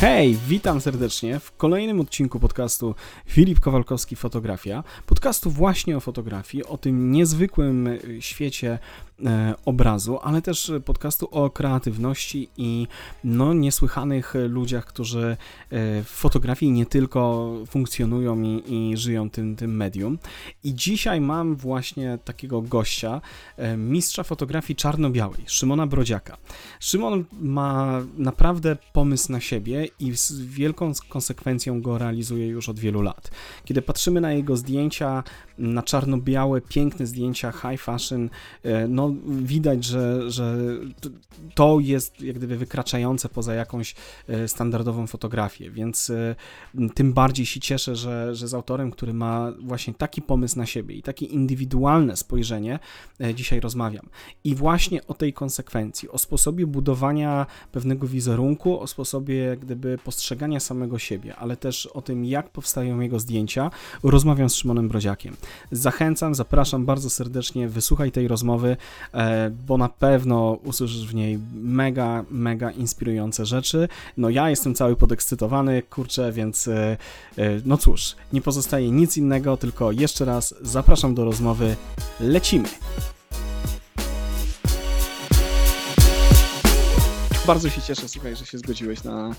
Hej, witam serdecznie w kolejnym odcinku podcastu Filip Kowalkowski Fotografia. Podcastu właśnie o fotografii, o tym niezwykłym świecie E, obrazu, ale też podcastu o kreatywności i no, niesłychanych ludziach, którzy e, w fotografii nie tylko funkcjonują i, i żyją tym, tym medium. I dzisiaj mam właśnie takiego gościa, e, mistrza fotografii czarno-białej, Szymona Brodziaka. Szymon ma naprawdę pomysł na siebie i z wielką konsekwencją go realizuje już od wielu lat. Kiedy patrzymy na jego zdjęcia, na czarno-białe, piękne zdjęcia, high fashion, no widać, że, że to jest jak gdyby wykraczające poza jakąś e, standardową fotografię, więc e, tym bardziej się cieszę, że, że z autorem, który ma właśnie taki pomysł na siebie i takie indywidualne spojrzenie, e, dzisiaj rozmawiam. I właśnie o tej konsekwencji, o sposobie budowania pewnego wizerunku, o sposobie jak gdyby postrzegania samego siebie, ale też o tym, jak powstają jego zdjęcia, rozmawiam z Szymonem Brodziakiem. Zachęcam, zapraszam bardzo serdecznie, wysłuchaj tej rozmowy. E, bo na pewno usłyszysz w niej mega, mega inspirujące rzeczy. No ja jestem cały podekscytowany, kurczę, więc e, e, no cóż, nie pozostaje nic innego, tylko jeszcze raz zapraszam do rozmowy. Lecimy! Bardzo się cieszę, słuchaj, że się zgodziłeś na,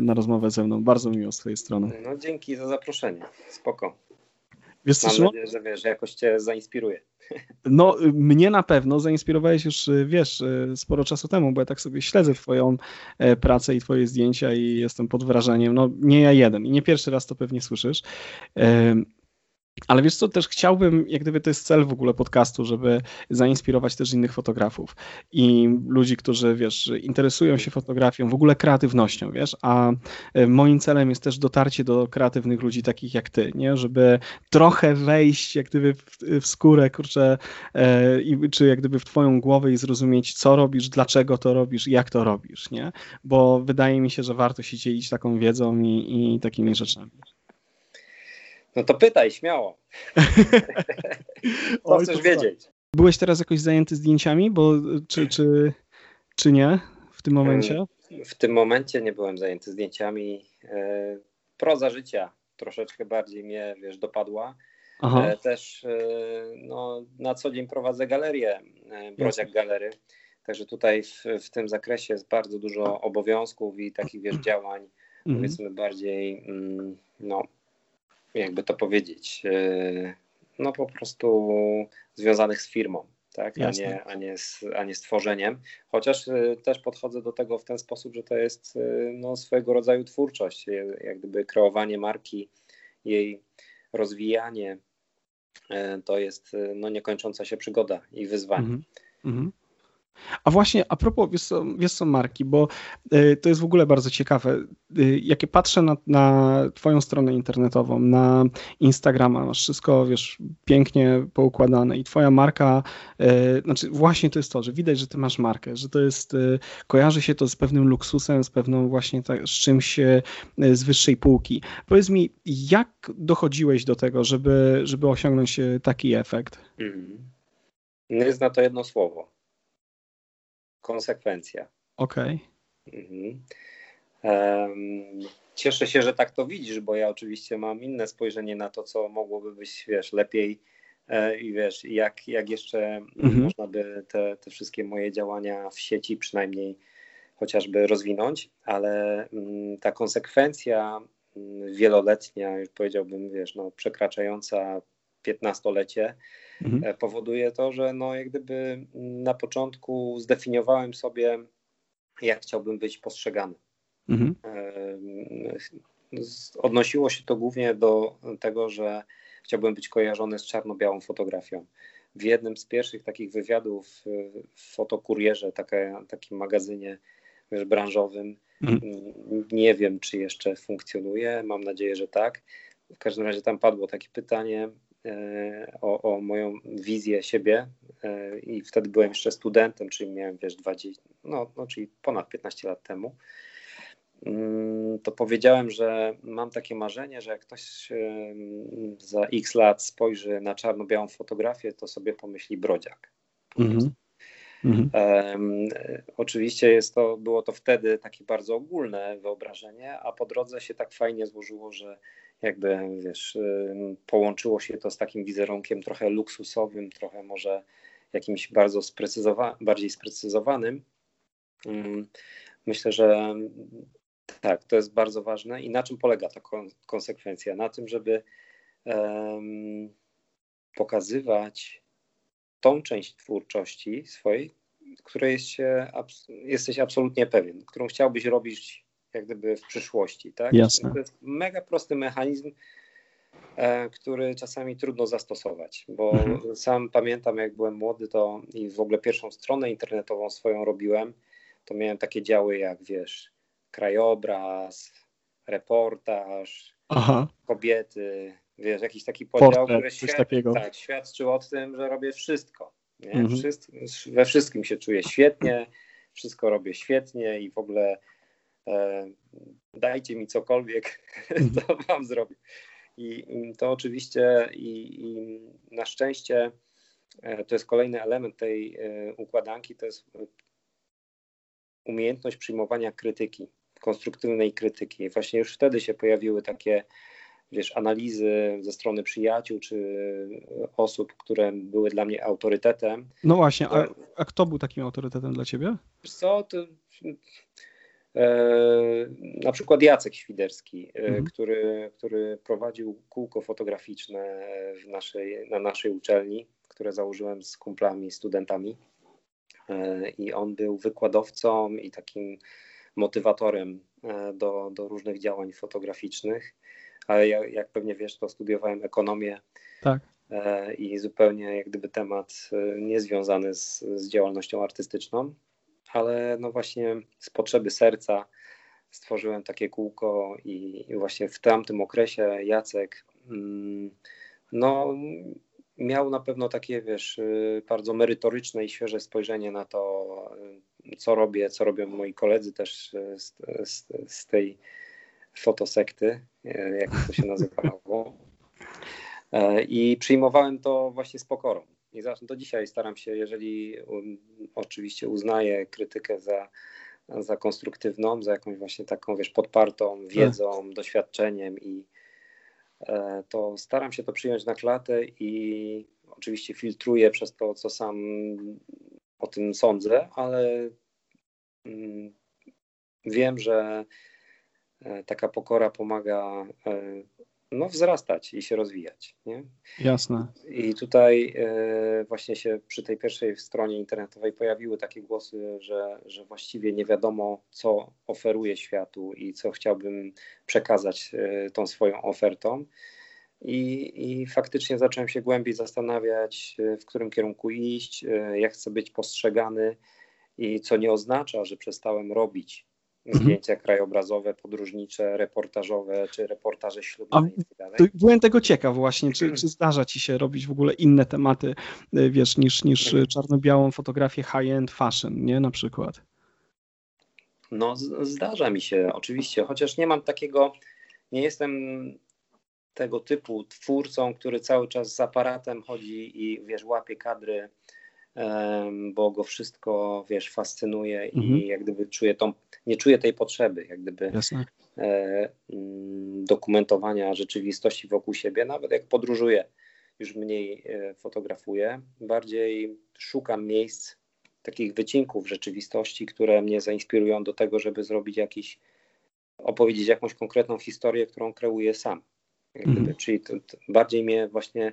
na rozmowę ze mną. Bardzo miło z twojej strony. No dzięki za zaproszenie. Spoko. Wiesz, Mam nadzieję, że wiesz, jakoś cię zainspiruje. No, mnie na pewno zainspirowałeś już, wiesz, sporo czasu temu, bo ja tak sobie śledzę twoją e, pracę i twoje zdjęcia i jestem pod wrażeniem. No, nie ja jeden i nie pierwszy raz to pewnie słyszysz. Ale wiesz co, też chciałbym, jak gdyby to jest cel w ogóle podcastu, żeby zainspirować też innych fotografów i ludzi, którzy, wiesz, interesują się fotografią, w ogóle kreatywnością, wiesz, a e, moim celem jest też dotarcie do kreatywnych ludzi takich jak ty, nie, żeby trochę wejść jak gdyby w, w skórę, kurczę, e, czy jak gdyby w twoją głowę i zrozumieć, co robisz, dlaczego to robisz, jak to robisz, nie, bo wydaje mi się, że warto się dzielić taką wiedzą i, i takimi rzeczami. No to pytaj, śmiało. Co Oj, chcesz wiedzieć? Byłeś teraz jakoś zajęty zdjęciami, bo czy, czy, czy nie w tym momencie? W tym momencie nie byłem zajęty zdjęciami. E, proza życia troszeczkę bardziej mnie, wiesz, dopadła. Aha. E, też e, no, na co dzień prowadzę galerię, Brodziak Galery. Także tutaj w, w tym zakresie jest bardzo dużo obowiązków i takich, wiesz, działań, mhm. powiedzmy bardziej, mm, no, jakby to powiedzieć, e, no po prostu związanych z firmą, tak? a, nie, a, nie z, a nie z tworzeniem. Chociaż e, też podchodzę do tego w ten sposób, że to jest e, no, swojego rodzaju twórczość, jak gdyby kreowanie marki, jej rozwijanie, to jest no, niekończąca się przygoda i wyzwanie. Mm -hmm. A właśnie a propos, wiesz co, wiesz co Marki, bo y, to jest w ogóle bardzo ciekawe. Y, jak patrzę na, na twoją stronę internetową, na Instagrama, masz wszystko, wiesz, pięknie poukładane i twoja marka, y, znaczy właśnie to jest to, że widać, że ty masz markę, że to jest, kojarzy się to z pewnym luksusem, z pewną właśnie tak, z czymś z wyższej półki. Powiedz mi, jak dochodziłeś do tego, żeby, żeby osiągnąć taki efekt? Mm. Nie zna to jedno słowo konsekwencja. Okej. Okay. Mhm. Um, cieszę się, że tak to widzisz, bo ja oczywiście mam inne spojrzenie na to, co mogłoby być, wiesz, lepiej e, i wiesz, jak, jak jeszcze mhm. można by te, te wszystkie moje działania w sieci przynajmniej chociażby rozwinąć, ale mm, ta konsekwencja mm, wieloletnia, już powiedziałbym, wiesz, no, przekraczająca 15-lecie, mhm. E, powoduje to, że no jak gdyby na początku zdefiniowałem sobie, jak chciałbym być postrzegany. Mhm. E, odnosiło się to głównie do tego, że chciałbym być kojarzony z czarno-białą fotografią. W jednym z pierwszych takich wywiadów w Fotokurierze, takie, takim magazynie wiesz, branżowym, mhm. nie wiem, czy jeszcze funkcjonuje, mam nadzieję, że tak. W każdym razie tam padło takie pytanie, E, o, o moją wizję siebie e, i wtedy byłem jeszcze studentem, czyli miałem wiesz 20, no, no czyli ponad 15 lat temu, mm, to powiedziałem, że mam takie marzenie, że jak ktoś za x lat spojrzy na czarno-białą fotografię, to sobie pomyśli brodziak. Mhm. Mhm. Um, oczywiście jest to, było to wtedy takie bardzo ogólne wyobrażenie, a po drodze się tak fajnie złożyło, że jakby wiesz, połączyło się to z takim wizerunkiem trochę luksusowym, trochę może jakimś bardzo sprecyzowa- bardziej sprecyzowanym. Myślę, że tak, to jest bardzo ważne. I na czym polega ta konsekwencja? Na tym, żeby um, pokazywać tą część twórczości swojej, której jest abs jesteś absolutnie pewien, którą chciałbyś robić jak gdyby w przyszłości. Tak? Jasne. To jest mega prosty mechanizm, e, który czasami trudno zastosować, bo mhm. sam pamiętam, jak byłem młody, to i w ogóle pierwszą stronę internetową swoją robiłem, to miałem takie działy jak, wiesz, krajobraz, reportaż, Aha. kobiety, wiesz, jakiś taki podział, Portret, który świad tak, świadczył o tym, że robię wszystko. Mhm. we wszystkim się czuję świetnie, wszystko robię świetnie i w ogóle dajcie mi cokolwiek, mhm. to wam zrobię. I, to oczywiście i, i, na szczęście e, to jest kolejny element tej e, układanki, to jest umiejętność przyjmowania krytyki, konstruktywnej krytyki. Właśnie już wtedy się pojawiły takie wiesz, analizy ze strony przyjaciół czy osób, które były dla mnie autorytetem. No właśnie, a, a kto był takim autorytetem dla ciebie? Co, to, e, na przykład Jacek Świderski, e, mhm. który, który prowadził kółko fotograficzne w naszej, na naszej uczelni, które założyłem z kumplami, studentami. E, I on był wykładowcą i takim motywatorem e, do, do różnych działań fotograficznych ale ja, jak pewnie wiesz, to studiowałem ekonomię. Tak. E, I zupełnie jak gdyby temat e, niezwiązany z, z działalnością artystyczną, ale no właśnie z potrzeby serca stworzyłem takie kółko i, właśnie w tamtym okresie Jacek mm, no, miał na pewno takie, wiesz, e, bardzo merytoryczne i świeże spojrzenie na to, co robię, co robią moi koledzy też z, z, z tej fotosekty, jak to się nazywało. E, I przyjmowałem to właśnie z pokorą. I do dzisiaj staram się, jeżeli um, oczywiście uznaję krytykę za, za konstruktywną, za jakąś właśnie taką, wiesz, podpartą wiedzą, tak. doświadczeniem i e, to staram się to przyjąć na klatę i oczywiście filtruję przez to, co sam o tym sądzę, ale mm, wiem, że E, taka pokora pomaga e, no, wzrastać i się rozwijać. Nie? Jasne. I tutaj e, właśnie się przy tej pierwszej stronie internetowej pojawiły takie głosy, że, że właściwie nie wiadomo, co oferuje światu i co chciałbym przekazać tą swoją ofertą. I, I faktycznie zacząłem się głębiej zastanawiać, w którym kierunku iść, jak chcę być postrzegany i co nie oznacza, że przestałem robić Mhm. zdjęcia krajobrazowe, podróżnicze, reportażowe, czy reportaże ślubne i tak dalej. Byłem tego ciekaw właśnie, czy, czy zdarza ci się robić w ogóle inne tematy, y, wiesz, niż, niż mhm. czarno-białą fotografię high-end fashion, nie, na przykład? No, zdarza mi się oczywiście, chociaż nie mam takiego, nie jestem tego typu twórcą, który cały czas z aparatem chodzi i wiesz, łapie kadry bo go wszystko, wiesz, fascynuje mhm. i jak gdyby czuję tą, nie czuję tej potrzeby, jak gdyby Jasne. E, mm, dokumentowania rzeczywistości wokół siebie, nawet jak podróżuję, już mniej e, fotografuję, bardziej szukam miejsc, takich wycinków rzeczywistości, które mnie zainspirują do tego, żeby zrobić jakiś, opowiedzieć jakąś konkretną historię, którą kreuję sam. Gdyby, mhm. Czyli to, to bardziej mnie właśnie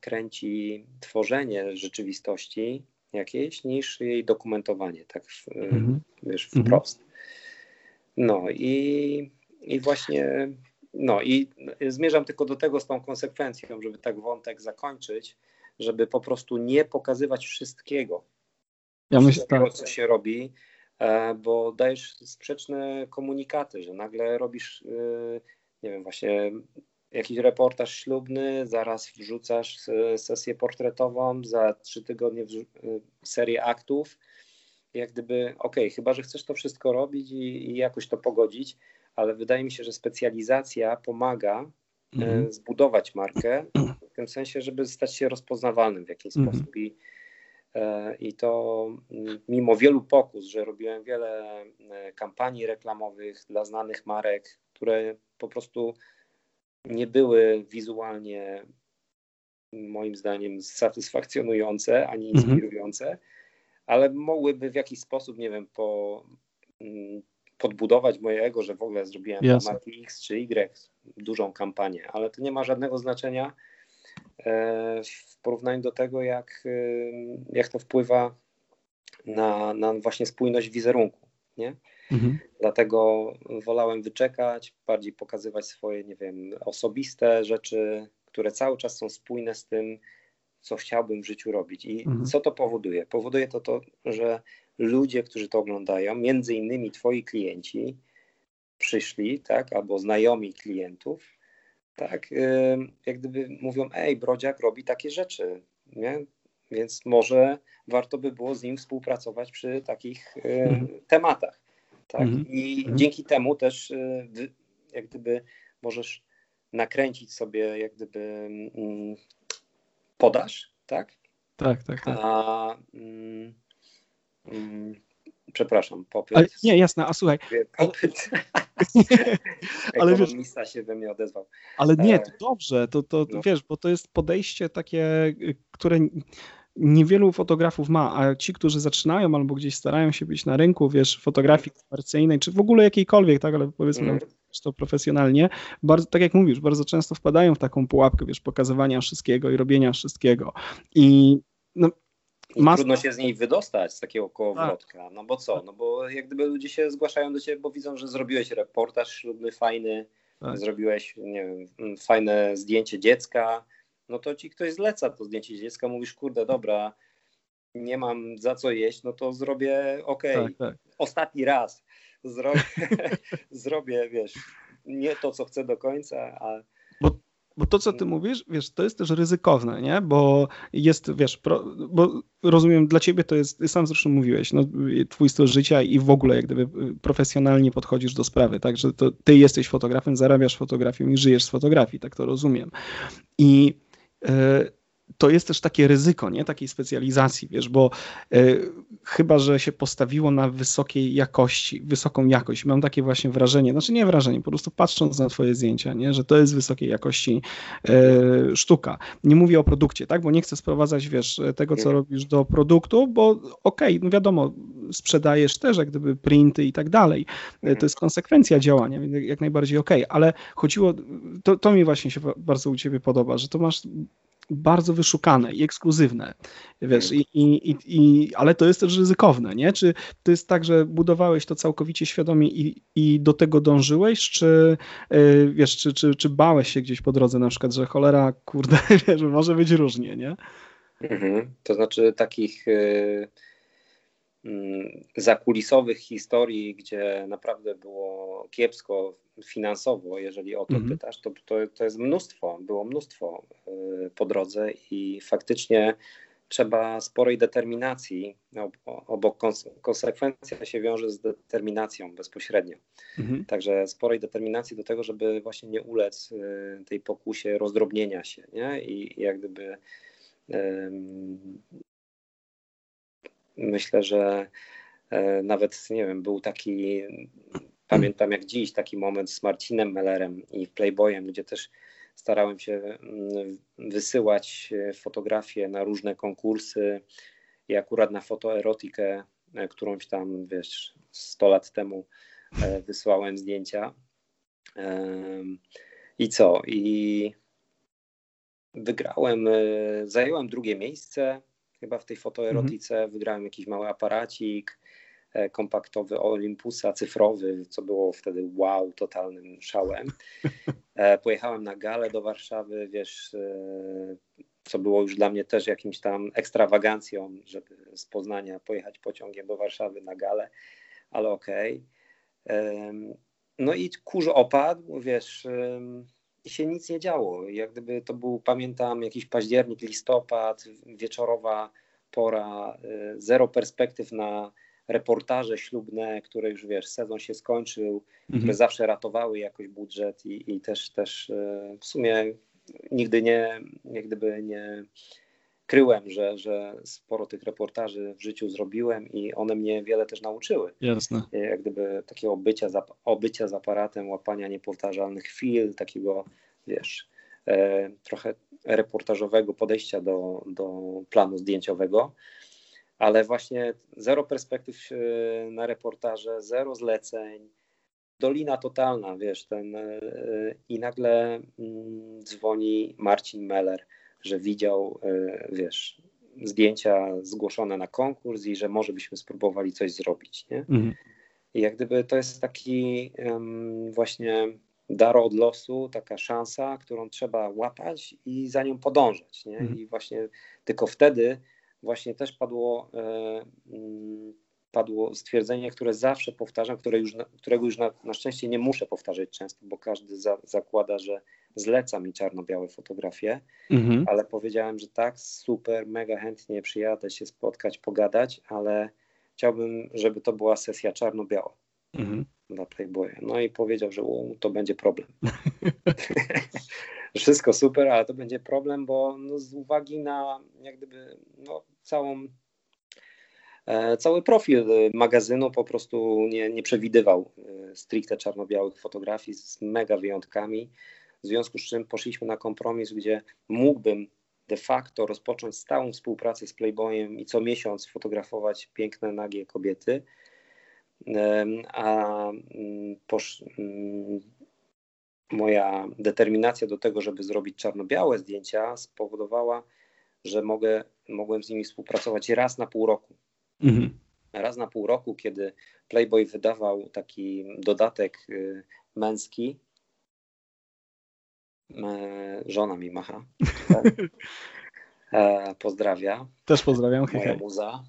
kręci tworzenie rzeczywistości jakiejś niż jej dokumentowanie, tak mm-hmm. wiesz, mhm. wprost. No i, i właśnie, no i zmierzam tylko do tego z tą konsekwencją, żeby tak wątek zakończyć, żeby po prostu nie pokazywać wszystkiego, ja myślę, wszystkiego tak. co się robi, e, bo dajesz sprzeczne komunikaty, że nagle robisz, nie wiem, właśnie jakiś reportaż ślubny, zaraz wrzucasz sesję portretową, za trzy tygodnie y, serię aktów. Jak gdyby, okej, okay, chyba że chcesz to wszystko robić i, i, jakoś to pogodzić, ale wydaje mi się, że specjalizacja pomaga mm. zbudować markę w tym sensie, żeby stać się rozpoznawalnym w jakiś mm. sposób. I I to mimo wielu pokus, że robiłem wiele kampanii reklamowych dla znanych marek, które po prostu nie były wizualnie moim zdaniem satysfakcjonujące ani mhm. inspirujące, mhm. ale mogłyby w jakiś sposób, nie wiem, po, mm, podbudować moje ego, że w ogóle zrobiłem yes. dla marki X czy Y dużą kampanię, ale to nie ma żadnego znaczenia e, w porównaniu do tego, jak, jak to wpływa na, na właśnie spójność wizerunku. Nie? Mhm. Dlatego wolałem wyczekać, bardziej pokazywać swoje, nie wiem, osobiste rzeczy, które cały czas są spójne z tym, co chciałbym w życiu robić. I mhm. co to powoduje? Powoduje to to, że ludzie, którzy to oglądają, między innymi twoi klienci, przyszli, tak, albo znajomi klientów, tak, jak gdyby mówią, ej, Brodziak robi takie rzeczy, nie? Więc może warto by było z nim współpracować przy takich mhm. tematach. Tak? Mhm. I mhm. dzięki temu też y, jak gdyby możesz nakręcić sobie jak gdyby mm, podaż, tak? Tak, tak, tak. A, mm, mm, przepraszam, popyt. Ale, nie, jasne, a słuchaj. Popyt. ale wiesz, się we mnie odezwał. Ale nie, to dobrze, to, to no. wiesz, bo to jest podejście takie, y, które niewielu fotografów ma, a ci, którzy zaczynają albo gdzieś starają się być na rynku, wiesz, fotografii komercyjnej, czy w ogóle jakiejkolwiek, tak, ale powiedzmy mm. to profesjonalnie, bardzo, tak jak mówisz, bardzo często wpadają w taką pułapkę, wiesz, pokazywania wszystkiego i robienia wszystkiego. I no, i Mas... trudno się z niej wydostać, z takiego kołowrotka. Tak. No bo co? No bo jak gdyby ludzie się zgłaszają do ciebie, bo widzą, że zrobiłeś reportaż ślubny fajny, tak. zrobiłeś, nie wiem, fajne zdjęcie dziecka, no to ci ktoś zleca to zdjęcie dziecka, mówisz, kurde, dobra, nie mam za co jeść, no to zrobię, okej, okay, tak, tak. ostatni raz zrobię, zrobię, wiesz, nie to, co chcę do końca, a... Bo, bo to, co ty mówisz, wiesz, to jest też ryzykowne, nie? Bo jest, wiesz, pro, bo rozumiem, dla ciebie to jest, sam zresztą mówiłeś, no, twój styl życia i w ogóle jak gdyby profesjonalnie podchodzisz do sprawy, tak, że to ty jesteś fotografem, zarabiasz fotografią i żyjesz z fotografii, tak to rozumiem. I E, to jest też takie ryzyko, nie? Takiej specjalizacji, wiesz, bo y, chyba, że się postawiło na wysokiej jakości, wysoką jakość. Mam takie właśnie wrażenie, znaczy nie wrażenie, po prostu patrząc na twoje zdjęcia, nie? Że to jest wysokiej jakości y, sztuka. Nie mówię o produkcie, tak? Bo nie chcę sprowadzać, wiesz, tego, co robisz do produktu, bo okej, okay, no wiadomo, sprzedajesz też jak gdyby printy i tak dalej. To jest konsekwencja działania, jak najbardziej okej, okay. ale chodziło, to, to mi właśnie się bardzo u ciebie podoba, że to masz bardzo wyszukane i ekskluzywne, wiesz, i, i, i, ale to jest też ryzykowne, nie? Czy to jest tak, że budowałeś to całkowicie świadomie i, i do tego dążyłeś, czy yy, wiesz, czy, czy, czy bałeś się gdzieś po drodze na przykład, że cholera, kurde, wiesz, może być różnie, nie? Mhm. To znaczy takich... Yy Mm, zakulisowych historii, gdzie naprawdę było kiepsko finansowo, jeżeli o to mhm. pytasz, to, to, to jest mnóstwo, było mnóstwo y, po drodze i faktycznie trzeba sporej determinacji, obok konsekwencja się wiąże z determinacją bezpośrednio. Mhm. Także sporej determinacji do tego, żeby właśnie nie ulec y, tej pokusie rozdrobnienia się nie? i jak gdyby myślę, że e, nawet, nie wiem, był taki, pamiętam jak dziś, taki moment z Marcinem Mellerem i Playboyem, gdzie też starałem się mm, wysyłać e, fotografie na różne konkursy i akurat na fotoerotikę, e, którąś tam, wiesz, 100 lat temu wysłałem zdjęcia. I co? I wygrałem, zająłem drugie miejsce chyba w tej fotoerotice mhm. wygrałem jakiś mały aparacik e, kompaktowy Olympusa cyfrowy, co było wtedy wow, totalnym szałem. E, pojechałem na galę do Warszawy, wiesz, e, co było już dla mnie też jakimś tam ekstrawagancją, żeby z Poznania pojechać pociągiem do Warszawy na galę, ale okej. Okay. No i kurz opadł, wiesz, i się nic nie działo. Jak gdyby to był, pamiętam, jakiś październik, listopad, wieczorowa pora, zero perspektyw na reportaże ślubne, które już wiesz, sezon się skończył, mhm. które zawsze ratowały jakoś budżet i, i też, też y, w sumie nigdy nie, jak gdyby nie kryłem, że, że sporo tych reportaży w życiu zrobiłem i one mnie wiele też nauczyły. Jasne. Jak gdyby takiego obycia z, obycia z aparatem, łapania niepowtarzalnych chwil, takiego, wiesz, e, trochę reportażowego podejścia do, do planu zdjęciowego ale właśnie zero perspektyw e, na reportaże, zero zleceń, dolina totalna, wiesz, ten e, i nagle mm, dzwoni Marcin Meller, że widział, e, wiesz, zdjęcia zgłoszone na konkurs i że może byśmy spróbowali coś zrobić, nie? Mhm. I jak gdyby to jest taki właśnie dar od losu, taka szansa, którą trzeba łapać i za nią podążać, nie? Mhm. I właśnie tylko wtedy właśnie też padło, e, mm, padło stwierdzenie, które zawsze powtarzam, które już, którego już na, na szczęście nie muszę powtarzać często, bo każdy za, zakłada, że zleca mi czarno-białe fotografie, mhm. ale powiedziałem, że tak, super, mega chętnie przyjadę się spotkać, pogadać, ale chciałbym, żeby to była sesja czarno-biała. Mhm. Dla Playboya. No i powiedział, że to będzie problem. Wszystko super, ale to będzie problem, bo no, z uwagi na jak gdyby no, całą e, cały profil magazynu po prostu nie, nie przewidywał e, stricte czarno-białych fotografii z mega wyjątkami, w związku z czym poszliśmy na kompromis, gdzie mógłbym de facto rozpocząć stałą współpracę z Playboyem i co miesiąc fotografować piękne, nagie kobiety, a mm, posz, mm, moja determinacja do tego, żeby zrobić czarno-białe zdjęcia spowodowała, że mogę, mogłem z nimi współpracować raz na pół roku. Mhm. Raz na pół roku, kiedy Playboy wydawał taki dodatek y, męski, żona mi macha. Tak? E, pozdrawia. Też pozdrawiam. Moja muza.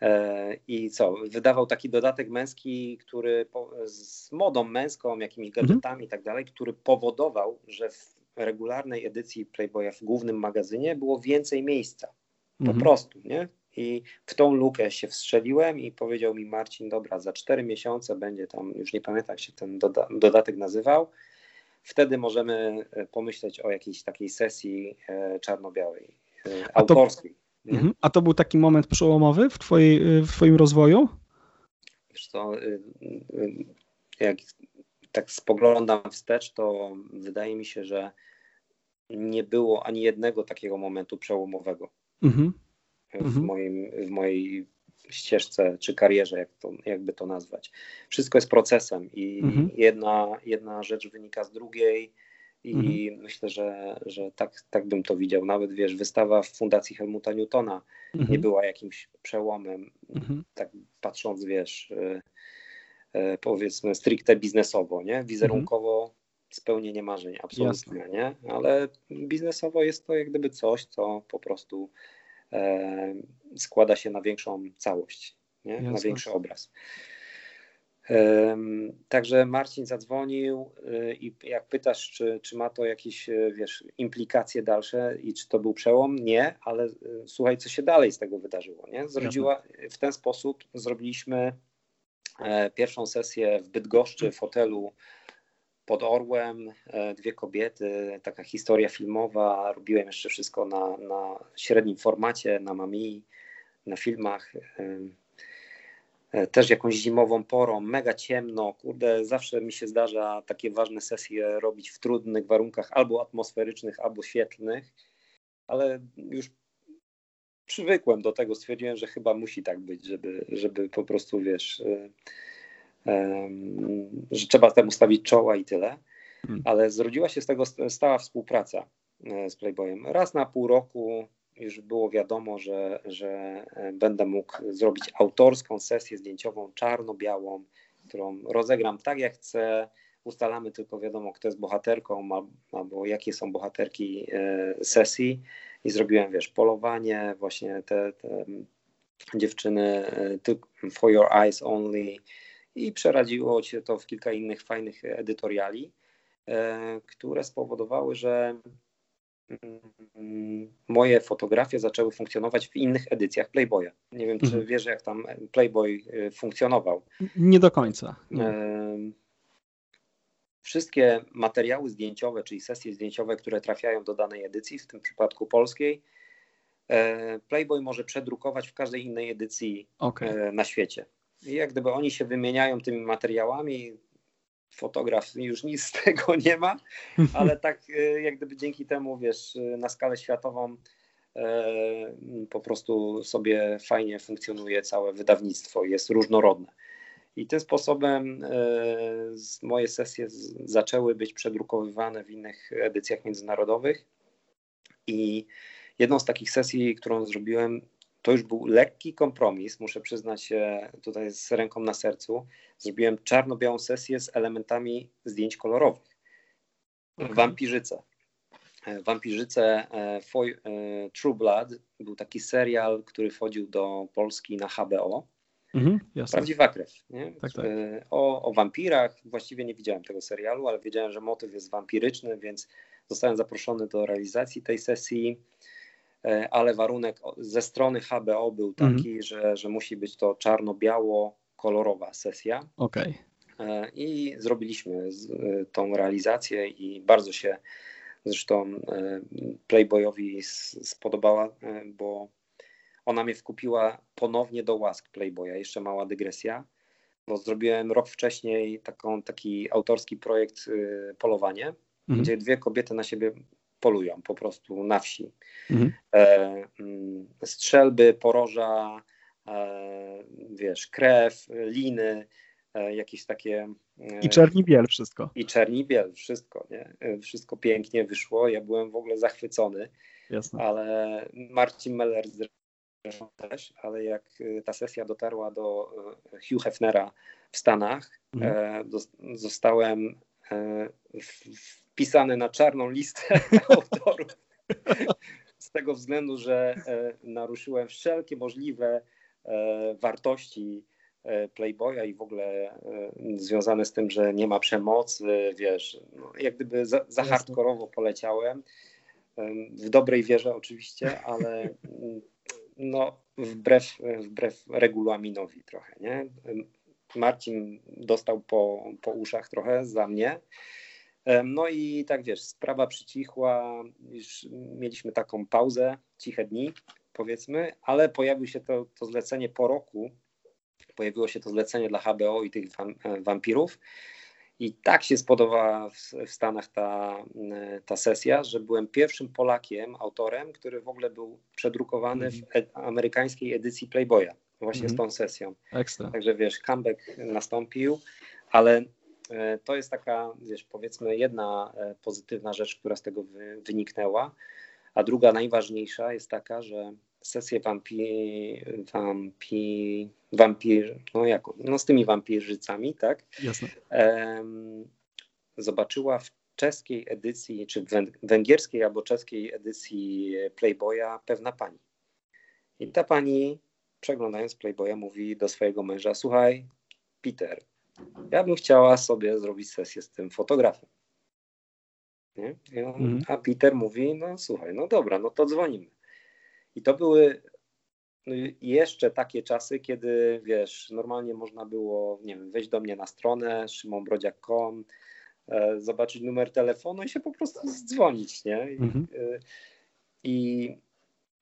E, I co? Wydawał taki dodatek męski, który z modą męską, jakimiś mhm. gadżetami i tak dalej, który powodował, że w regularnej edycji Playboya w głównym magazynie było więcej miejsca. Po mhm. prostu, nie? I w tą lukę się wstrzeliłem i powiedział mi Marcin, dobra, za cztery miesiące będzie tam, już nie pamiętam jak się ten doda dodatek nazywał, wtedy możemy e, pomyśleć o jakiejś takiej sesji e, czarno-białej, autorskiej. Mhm. A to był taki moment przełomowy w, twojej, w Twoim rozwoju? Wiesz co, y, y, jak tak spoglądam wstecz, to wydaje mi się, że nie było ani jednego takiego momentu przełomowego mhm. w, mhm. moim, w mojej ścieżce czy karierze, jak to, jakby to nazwać. Wszystko jest procesem i mhm. jedna, jedna rzecz wynika z drugiej i mhm. myślę, że, że tak, tak bym to widział. Nawet wiesz, wystawa w Fundacji Helmuta Newtona mhm. nie była jakimś przełomem, mhm. tak patrząc, wiesz, y, y, powiedzmy stricte biznesowo, nie? Wizerunkowo spełnienie marzeń, absolutnie, Jasne. nie? Ale biznesowo jest to jak gdyby coś, co po prostu e, składa się na większą całość, nie? na większy obraz. Także Marcin zadzwonił y, i jak pytasz, czy, czy ma to jakieś y, wiesz, implikacje dalsze i czy to był przełom? Nie, ale y, słuchaj, co się dalej z tego wydarzyło. Nie? Zrodziła, w ten sposób zrobiliśmy e, pierwszą sesję w Bydgoszczy w hotelu pod Orłem, e, dwie kobiety, taka historia filmowa. Robiłem jeszcze wszystko na, na średnim formacie, na Mami, na filmach. E, też jakąś zimową porą, mega ciemno, kurde, zawsze mi się zdarza takie ważne sesje robić w trudnych warunkach, albo atmosferycznych, albo świetlnych, ale już przywykłem do tego, stwierdziłem, że chyba musi tak być, żeby, żeby po prostu, wiesz, yy, że trzeba temu stawić czoła i tyle. Hmm. Ale zrodziła się z tego stała współpraca e, z Playboyem. Raz na pół roku już było wiadomo, że, że e, będę mógł zrobić autorską sesję zdjęciową czarno-białą, którą rozegram tak jak chcę. Ustalamy tylko wiadomo, kto jest bohaterką albo jakie są bohaterki e, sesji. I zrobiłem, wiesz, polowanie, właśnie te, te dziewczyny e, for your eyes only i przeradziło się to w kilka innych fajnych edytoriali, które spowodowały, że moje fotografie zaczęły funkcjonować w innych edycjach Playboya. Nie wiem, czy mhm. wiesz, jak tam Playboy y, funkcjonował. Nie do końca. wszystkie materiały zdjęciowe, czyli sesje zdjęciowe, które trafiają do danej edycji, w tym przypadku polskiej, e, Playboy może przedrukować w każdej innej edycji okay. na świecie. I jak gdyby oni się wymieniają tymi materiałami, fotograf już nic z tego nie ma, ale tak jak gdyby dzięki temu, wiesz, na skalę światową po prostu sobie fajnie funkcjonuje całe wydawnictwo, jest różnorodne. I tym sposobem e, moje sesje zaczęły być przedrukowywane w innych edycjach międzynarodowych. I jedną z takich sesji, którą zrobiłem, to już był lekki kompromis, muszę przyznać się tutaj z ręką na sercu. Zrobiłem czarno-białą sesję z elementami zdjęć kolorowych. Okay. Wampirzyce. E, Wampirzyce e, True Blood był taki serial, który wchodził do Polski na HBO. Mhm, Prawdziwa krew. Tak, tak. E, o, o wampirach. Właściwie nie widziałem tego serialu, ale wiedziałem, że motyw jest wampiryczny, więc zostałem zaproszony do realizacji tej sesji. E, ale warunek ze strony HBO był mhm. taki, że, że musi być to czarno-biało-kolorowa sesja. Okay. E, I zrobiliśmy tą realizację i bardzo się zresztą Playboyowi spodobała, bo ona mnie wkupiła ponownie do łask Playboya. Jeszcze mała dygresja, bo zrobiłem rok wcześniej taką, taki autorski projekt Polowanie, mhm. gdzie dwie kobiety na siebie polują po prostu na wsi. Mhm. E, mm, strzelby, poroża, e, wiesz, krew, liny, e, jakieś takie. I czerni biel wszystko. I czerni biel, wszystko, nie? Wszystko pięknie wyszło. Ja byłem w ogóle zachwycony. Jasne. Ale Marcin Meller zresztą też, ale jak ta sesja dotarła do Hugh Hefnera w Stanach, mhm. Zostałem e, wpisany na czarną listę autorów. Z tego względu, że e, naruszyłem wszelkie możliwe wartości Playboya i w w związane z tym, że nie ma przemocy, wiesz, no, jak gdyby za, za hardkorowo poleciałem. W dobrej wierze oczywiście, ale mm, no, wbrew, wbrew regulaminowi trochę, nie? Marcin dostał po, po uszach trochę za mnie. No i tak wiesz, sprawa przycichła, już mieliśmy taką pauzę, ciche dni powiedzmy, ale pojawiło się to, to zlecenie po roku, pojawiło się to zlecenie dla HBO i tych wampirów i tak się spodobała w, w, Stanach ta, ta sesja, że byłem pierwszym Polakiem, autorem, który w ogóle był przedrukowany w mhm. e amerykańskiej edycji Playboya, właśnie mm -hmm. z tą sesją. Ekstra. Także wiesz, comeback nastąpił, ale e, to jest taka, wiesz, powiedzmy jedna e, pozytywna rzecz, która z tego wy, wyniknęła, a druga najważniejsza jest taka, że sesję wampir, wampir, wampir no, jak, no z tymi wampirzycami, tak? Jasne. zobaczyła w czeskiej edycji, czy węgierskiej albo czeskiej edycji Playboya pewna pani. I ta pani, przeglądając Playboya, mówi do swojego męża: Słuchaj, Peter, ja bym chciała sobie zrobić sesję z tym fotografem. Nie? mm. A Peter mówi: No słuchaj, no dobra, no to dzwonimy. I to były no, jeszcze takie czasy, kiedy wiesz, normalnie można było, nie wiem, wejść do mnie na stronę szymonbrodziak.com, e, zobaczyć numer telefonu i się po prostu zdzwonić, nie? I, mhm. e, I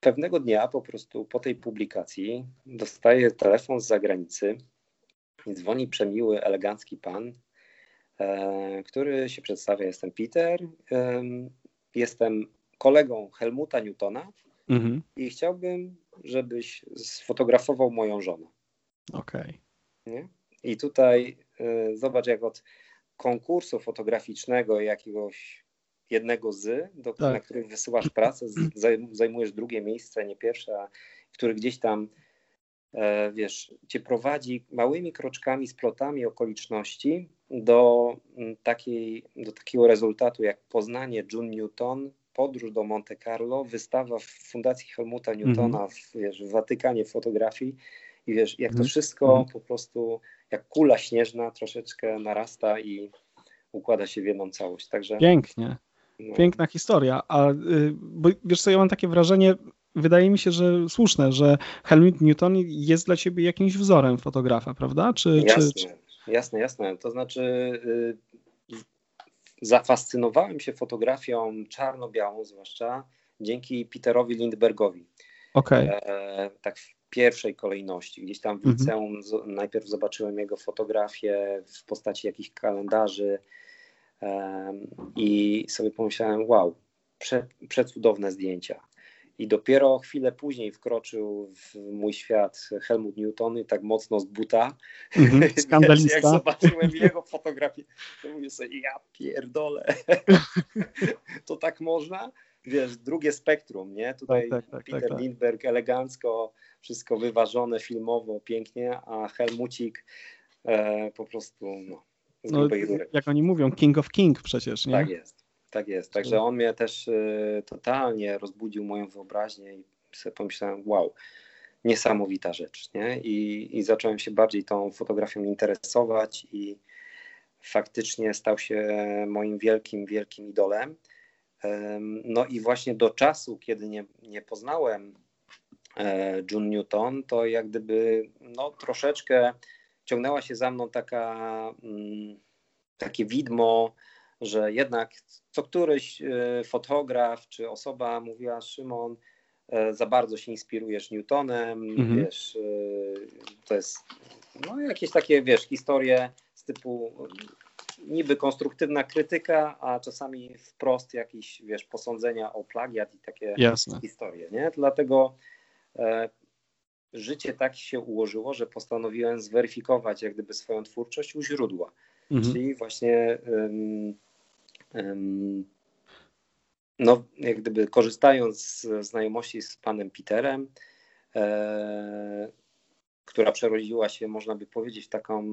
pewnego dnia po prostu po tej publikacji dostaję telefon z zagranicy i dzwoni przemiły, elegancki pan, e, który się przedstawia, jestem Peter, jestem kolegą Helmuta Newtona, Mhm. I chciałbym, żebyś sfotografował moją żonę. Okej. Okay. I tutaj y, zobacz, jak od konkursu fotograficznego jakiegoś jednego z, do, tak. na którym wysyłasz pracę, zajmujesz drugie miejsce, nie pierwsze, a który gdzieś tam e, wiesz, cię prowadzi małymi kroczkami, splotami okoliczności do, takiej, do takiego rezultatu jak poznanie June Newton, podróż do Monte Carlo, wystawa w Fundacji Helmuta Newtona mm w, wiesz, w Watykanie fotografii i wiesz, jak to mhm. wszystko mm po prostu jak kula śnieżna troszeczkę narasta i układa się w jedną całość. Także, Pięknie. No. Piękna historia. A y, bo wiesz co, ja mam takie wrażenie, wydaje mi się, że słuszne, że Helmut Newton jest dla ciebie jakimś wzorem fotografa, prawda? Czy, jasne, czy, czy... jasne, jasne. To znaczy y, zafascynowałem się fotografią czarno-białą, zwłaszcza dzięki Peterowi Lindbergowi. Okay. E, tak w pierwszej kolejności. Gdzieś tam w mhm. liceum najpierw zobaczyłem jego fotografię w postaci jakichś kalendarzy i sobie pomyślałem, wow, prze, przecudowne zdjęcia. I dopiero chwilę później wkroczył w mój świat Helmut Newton i tak mocno z buta. Mm skandalista. Wiesz, jak zobaczyłem jego fotografię, to mówię sobie, ja pierdolę. to tak można? Wiesz, drugie spektrum, nie? Tutaj tak, tak, tak, Peter tak, tak. Lindberg elegancko, wszystko wyważone filmowo, pięknie, a Helmucik e, po prostu no, z no, Jak oni mówią, King of King przecież, nie? Tak jest. Tak jest. Także on mnie też y, totalnie rozbudził moją wyobraźnię i sobie pomyślałem, wow, niesamowita rzecz. Nie? I, I zacząłem się bardziej tą fotografią interesować i faktycznie stał się moim wielkim, wielkim idolem. No i właśnie do czasu, kiedy nie, nie poznałem e, June Newton, to jak gdyby no, troszeczkę ciągnęła się za mną taka, mm, takie widmo że jednak co któryś e, fotograf czy osoba mówiła, Szymon, e, za bardzo się inspirujesz Newtonem, mhm. wiesz, e, to jest no, jakieś takie, wiesz, historie z typu niby konstruktywna krytyka, a czasami wprost jakieś, wiesz, posądzenia o plagiat i takie Jasne. historie, nie? Dlatego życie tak się ułożyło, że postanowiłem zweryfikować jak gdyby swoją twórczość u źródła. Mhm. Czyli właśnie no, jak gdyby korzystając z znajomości z panem Peterem, e, która przerodziła się, można by powiedzieć, w taką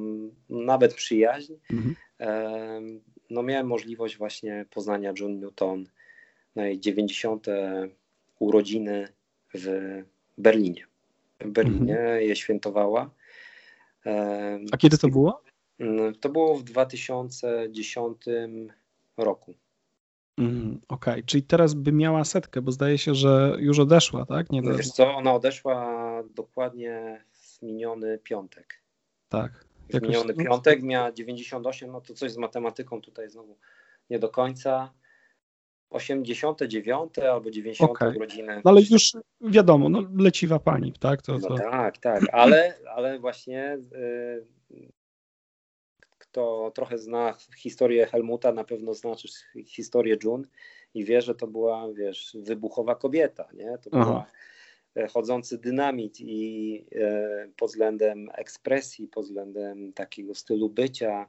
nawet przyjaźń, mhm. e, no miałem możliwość właśnie poznania John Newton na jej 90. urodziny w Berlinie. W Berlinie mhm. je świętowała. A kiedy to było? To było w 2010 roku. Mm, Okej, okay. czyli teraz by miała setkę, bo zdaje się, że już odeszła, tak? Nie Wiesz co, ona odeszła dokładnie w miniony piątek. Tak. W miniony piątek miała 98, no to coś z matematyką tutaj znowu nie do końca. 89 albo 90 okay. urodziny. No ale już wiadomo, no leciwa pani, tak? To, to... No tak, tak, ale, ale właśnie y, kto trochę zna historię Helmuta, na pewno zna historię June i wie, że to była, wiesz, wybuchowa kobieta, nie? To Aha. była e, chodzący dynamit i e, pod względem ekspresji, pod względem takiego stylu bycia,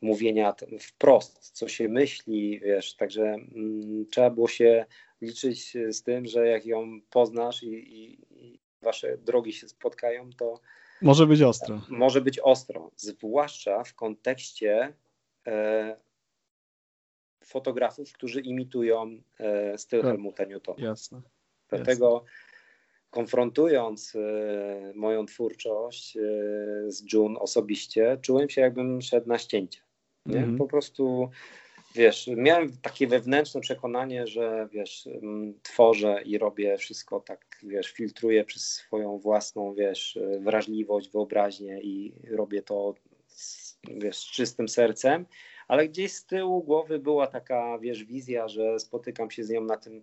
mówienia wprost, co się myśli, wiesz, także mm, trzeba było się liczyć z tym, że jak ją poznasz i, i, i wasze drogi się spotkają, to może być ostro. Może być ostro, zwłaszcza w kontekście e, fotografów, którzy imitują e, styl tak. Helmuta Newtona. Jasne. Dlatego Jasne. Konfrontując e, moją twórczość e, z June osobiście, czułem się jakbym szedł na ścięcie. Mm -hmm. Po prostu wiesz, miałem takie wewnętrzne przekonanie, że wiesz, tworzę i robię wszystko tak, wiesz, filtruję przez swoją własną, wiesz, wrażliwość, wyobraźnię i robię to z, wiesz, z czystym sercem, ale gdzieś z tyłu głowy była taka, wiesz, wizja, że spotykam się z nią na tym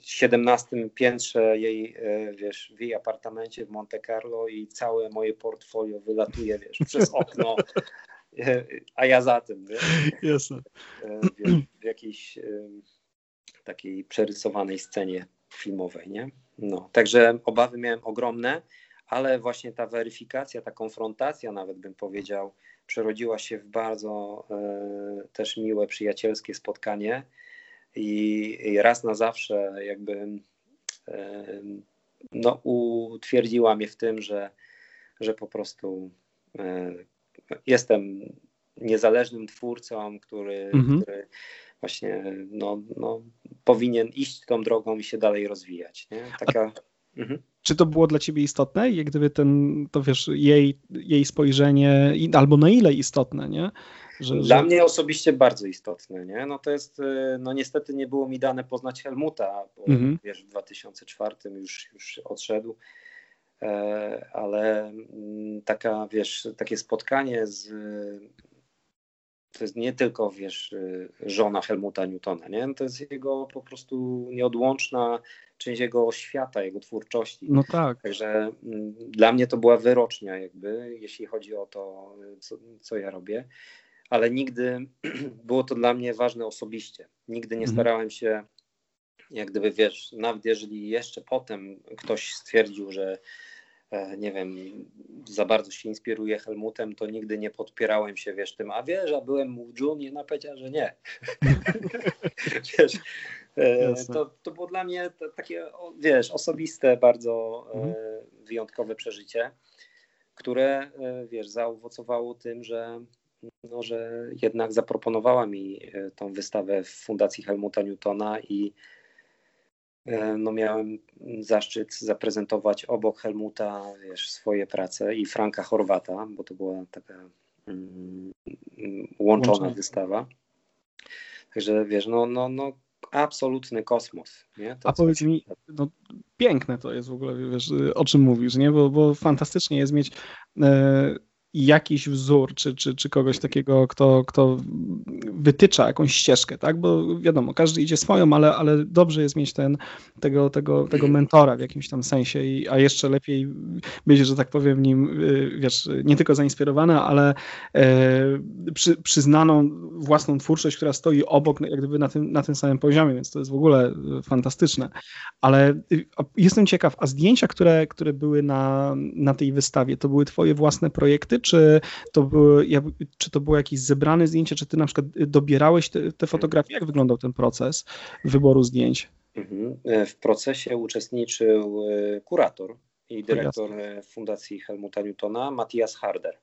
17 piętrze jej, e, wiesz, w jej apartamencie w Monte Carlo i całe moje portfolio wylatuje, wiesz, przez okno a ja za tym, wiesz? Jasne. E, w jakiejś e, takiej przerysowanej scenie filmowej, nie? No, także obawy miałem ogromne, ale właśnie ta weryfikacja, ta konfrontacja nawet bym powiedział, przerodziła się w bardzo e, też miłe, przyjacielskie spotkanie i, i raz na zawsze jakby no, utwierdziła mnie w tym, że, że po prostu e, jestem niezależnym twórcą, który, mhm. który właśnie no, no, powinien iść tą drogą i się dalej rozwijać. Nie? Taka, mhm. Czy to było dla ciebie istotne? Jak gdyby ten, to wiesz, jej, jej spojrzenie, albo na ile istotne, nie? Że, Dla że... mnie osobiście bardzo istotne, nie? No to jest, y, no niestety nie było mi dane poznać Helmuta, bo mhm. wiesz, w 2004 już, już odszedł, E, ale mm, taka, wiesz, takie spotkanie z to jest nie tylko, wiesz, żona Helmuta Newtona, nie? To jest jego po prostu nieodłączna część jego świata, jego twórczości. No tak. Także mm, dla mnie to była wyrocznia jakby, jeśli chodzi o to, co, co ja robię, ale nigdy było to dla mnie ważne osobiście. Nigdy nie mhm. starałem się, jak gdyby, wiesz, nawet jeżeli jeszcze potem ktoś stwierdził, że nie wiem, za bardzo się inspiruje Helmutem, to nigdy nie podpierałem się, wiesz, tym, a wiesz, a byłem mu w June i ona powiedziała, że nie. wiesz, e, to, to było dla mnie takie, wiesz, osobiste, bardzo e, mhm. wyjątkowe przeżycie, które, wiesz, zaowocowało tym, że no, że jednak zaproponowała mi tą wystawę w Fundacji Helmuta Newtona i E, no miałem zaszczyt zaprezentować obok Helmuta wiesz, swoje prace i Franka Chorwata, bo to była taka mm, łączona wystawa. Także wiesz, no, no, no absolutny kosmos. Nie? To, A powiedz mi, no, piękne to jest w ogóle, wiesz, o czym mówisz, nie? Bo, bo fantastycznie jest mieć e, jakiś wzór, czy, czy, czy kogoś takiego, kto, kto wytycza jakąś ścieżkę, tak? Bo wiadomo, każdy idzie swoją, ale, ale dobrze jest mieć ten, tego, tego, tego mentora w jakimś tam sensie, i, a jeszcze lepiej być, że tak powiem, nim, y, wiesz, nie tylko zainspirowany, ale e, przy, przyznaną własną twórczość, która stoi obok, jak gdyby na tym, na tym samym poziomie, więc to jest w ogóle fantastyczne. Ale y, jestem ciekaw, a zdjęcia, które, które były na, na tej wystawie, to były twoje własne projekty, czy to, były, czy to było jakieś zebrane zdjęcie, czy ty na przykład dobierałeś te, te fotografie? Jak wyglądał ten proces wyboru zdjęć? Mhm. E, w procesie uczestniczył e, kurator i dyrektor e, Fundacji Helmuta Newtona, Matthias Harder.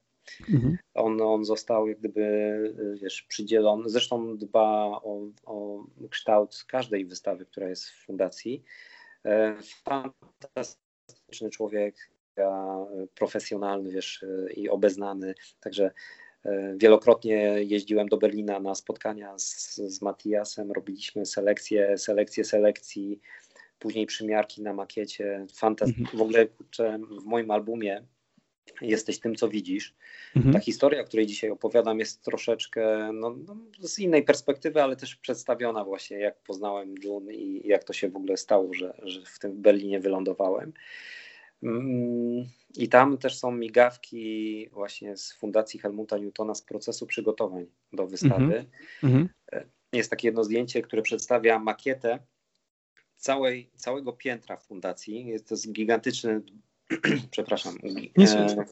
Mhm. On, on został jak gdyby, wiesz, przydzielony, zresztą dba o, o kształt każdej wystawy, która jest w fundacji. Fantastyczny człowiek, profesjonalny, wiesz, i obeznany, także e, Wielokrotnie jeździłem do Berlina na spotkania z, z Matiasem, robiliśmy selekcję, selekcję selekcji, później przymiarki na makiecie. Fantastycznie. Mhm. W ogóle kurczę, w moim albumie jesteś tym, co widzisz. Mhm. Ta historia, o której dzisiaj opowiadam, jest troszeczkę no, no, z innej perspektywy, ale też przedstawiona właśnie, jak poznałem June i jak to się w ogóle stało, że, że w tym Berlinie wylądowałem. Mm, I tam też są migawki właśnie z Fundacji Helmuta Newtona z procesu przygotowań do wystawy. Mm -hmm. Jest takie jedno zdjęcie, które przedstawia makietę całej, całego piętra fundacji. Jest to gigantyczny, przepraszam. E,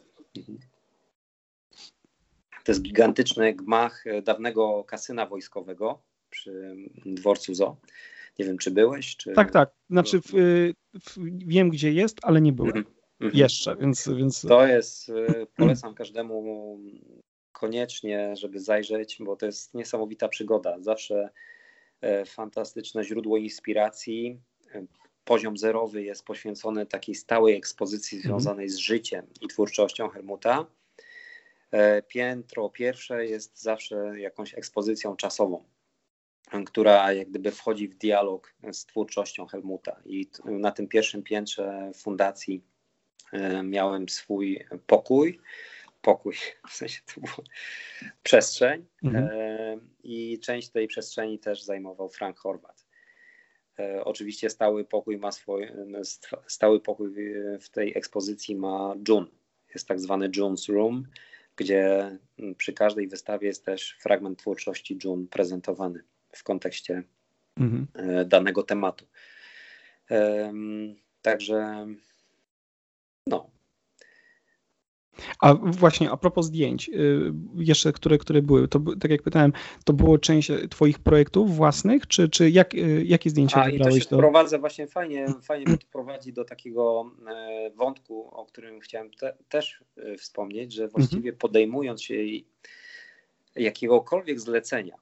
to jest gigantyczny gmach dawnego kasyna wojskowego przy dworcu Zoo. Nie wiem, czy byłeś? Czy... Tak, tak. Znaczy, w, w, wiem, gdzie jest, ale nie byłem. Mhm. mhm. Jeszcze, więc, więc. To jest, y, polecam każdemu koniecznie, żeby zajrzeć, bo to jest niesamowita przygoda. Zawsze e, fantastyczne źródło inspiracji. E, poziom zerowy jest poświęcony takiej stałej ekspozycji mhm. związanej z życiem i twórczością Helmuta. E, piętro pierwsze jest zawsze jakąś ekspozycją czasową która jak gdyby wchodzi w dialog z twórczością Helmuta. I na tym pierwszym piętrze fundacji e, miałem swój pokój, pokój, w sensie to była przestrzeń mhm. E, i część tej przestrzeni też zajmował Frank Horvat. E, oczywiście stały pokój ma swój, stały pokój w tej ekspozycji ma June. Jest tak zwany June's Room, gdzie przy każdej wystawie jest też fragment twórczości June prezentowany w kontekście mhm. E, danego tematu. Także no. A właśnie a propos zdjęć, y, jeszcze które, które były, to tak jak pytałem, to było część Twoich projektów własnych, czy, czy jak, y, jakie zdjęcia A, wybrałeś? I to się wprowadza właśnie fajnie, fajnie to prowadzi do takiego e, wątku, o którym chciałem te, też e, wspomnieć, że właściwie podejmując się jakiegokolwiek zlecenia,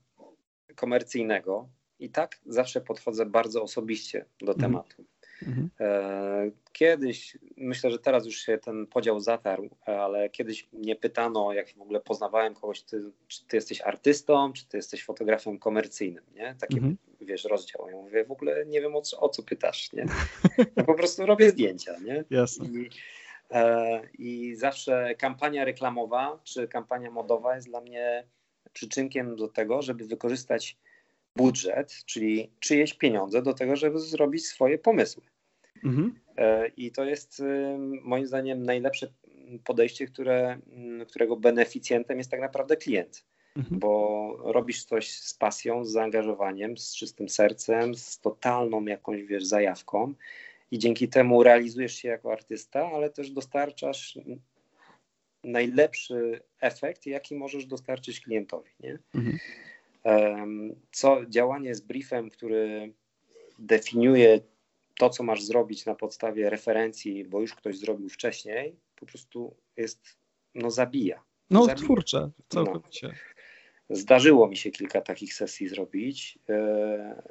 komercyjnego i tak zawsze podchodzę bardzo osobiście do mhm. tematu. Mhm. E, kiedyś, myślę, że teraz już się ten podział zatarł, ale kiedyś mnie pytano, jak w ogóle poznawałem kogoś, ty, czy ty jesteś artystą, czy ty jesteś fotografem komercyjnym, nie? Taki, mhm. wiesz, rozdział. Ja mówię, w ogóle nie wiem o co, o co pytasz, nie? Ja po prostu robię zdjęcia, nie? Jasne. I, e, I zawsze kampania reklamowa, czy kampania modowa jest dla mnie przyczynkiem do tego, żeby wykorzystać budżet, czyli czyjeś pieniądze do tego, żeby zrobić swoje pomysły. Mhm. E, I to jest moim zdaniem najlepsze podejście, które, którego beneficjentem jest tak naprawdę klient. Mhm. Bo robisz coś z pasją, z zaangażowaniem, z czystym sercem, z totalną jakąś, wiesz, zajawką i dzięki temu realizujesz się jako artysta, ale też dostarczasz najlepszy efekt, jaki możesz dostarczyć klientowi. Nie? Mhm. Co działanie z briefem, który definiuje to, co masz zrobić na podstawie referencji, bo już ktoś zrobił wcześniej, po prostu jest, no zabija. No zabija. twórcze, całkowicie. No. Zdarzyło mi się kilka takich sesji zrobić, e,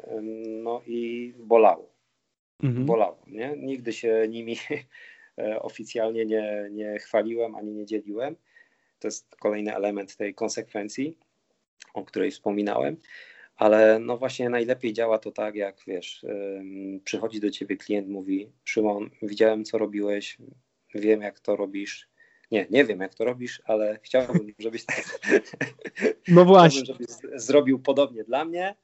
no i bolało. Mhm. Bolało, nie? Nigdy się nimi oficjalnie nie, nie chwaliłem ani nie dzieliłem. To jest kolejny element tej konsekwencji, o której wspominałem. Ale no właśnie najlepiej działa to tak, jak wiesz, przychodzi do ciebie klient, mówi: Szymon, widziałem, co robiłeś, wiem, jak to robisz. Nie, nie wiem, jak to robisz, ale chciałbym, żebyś tak. No właśnie. Żebyś zrobił podobnie dla mnie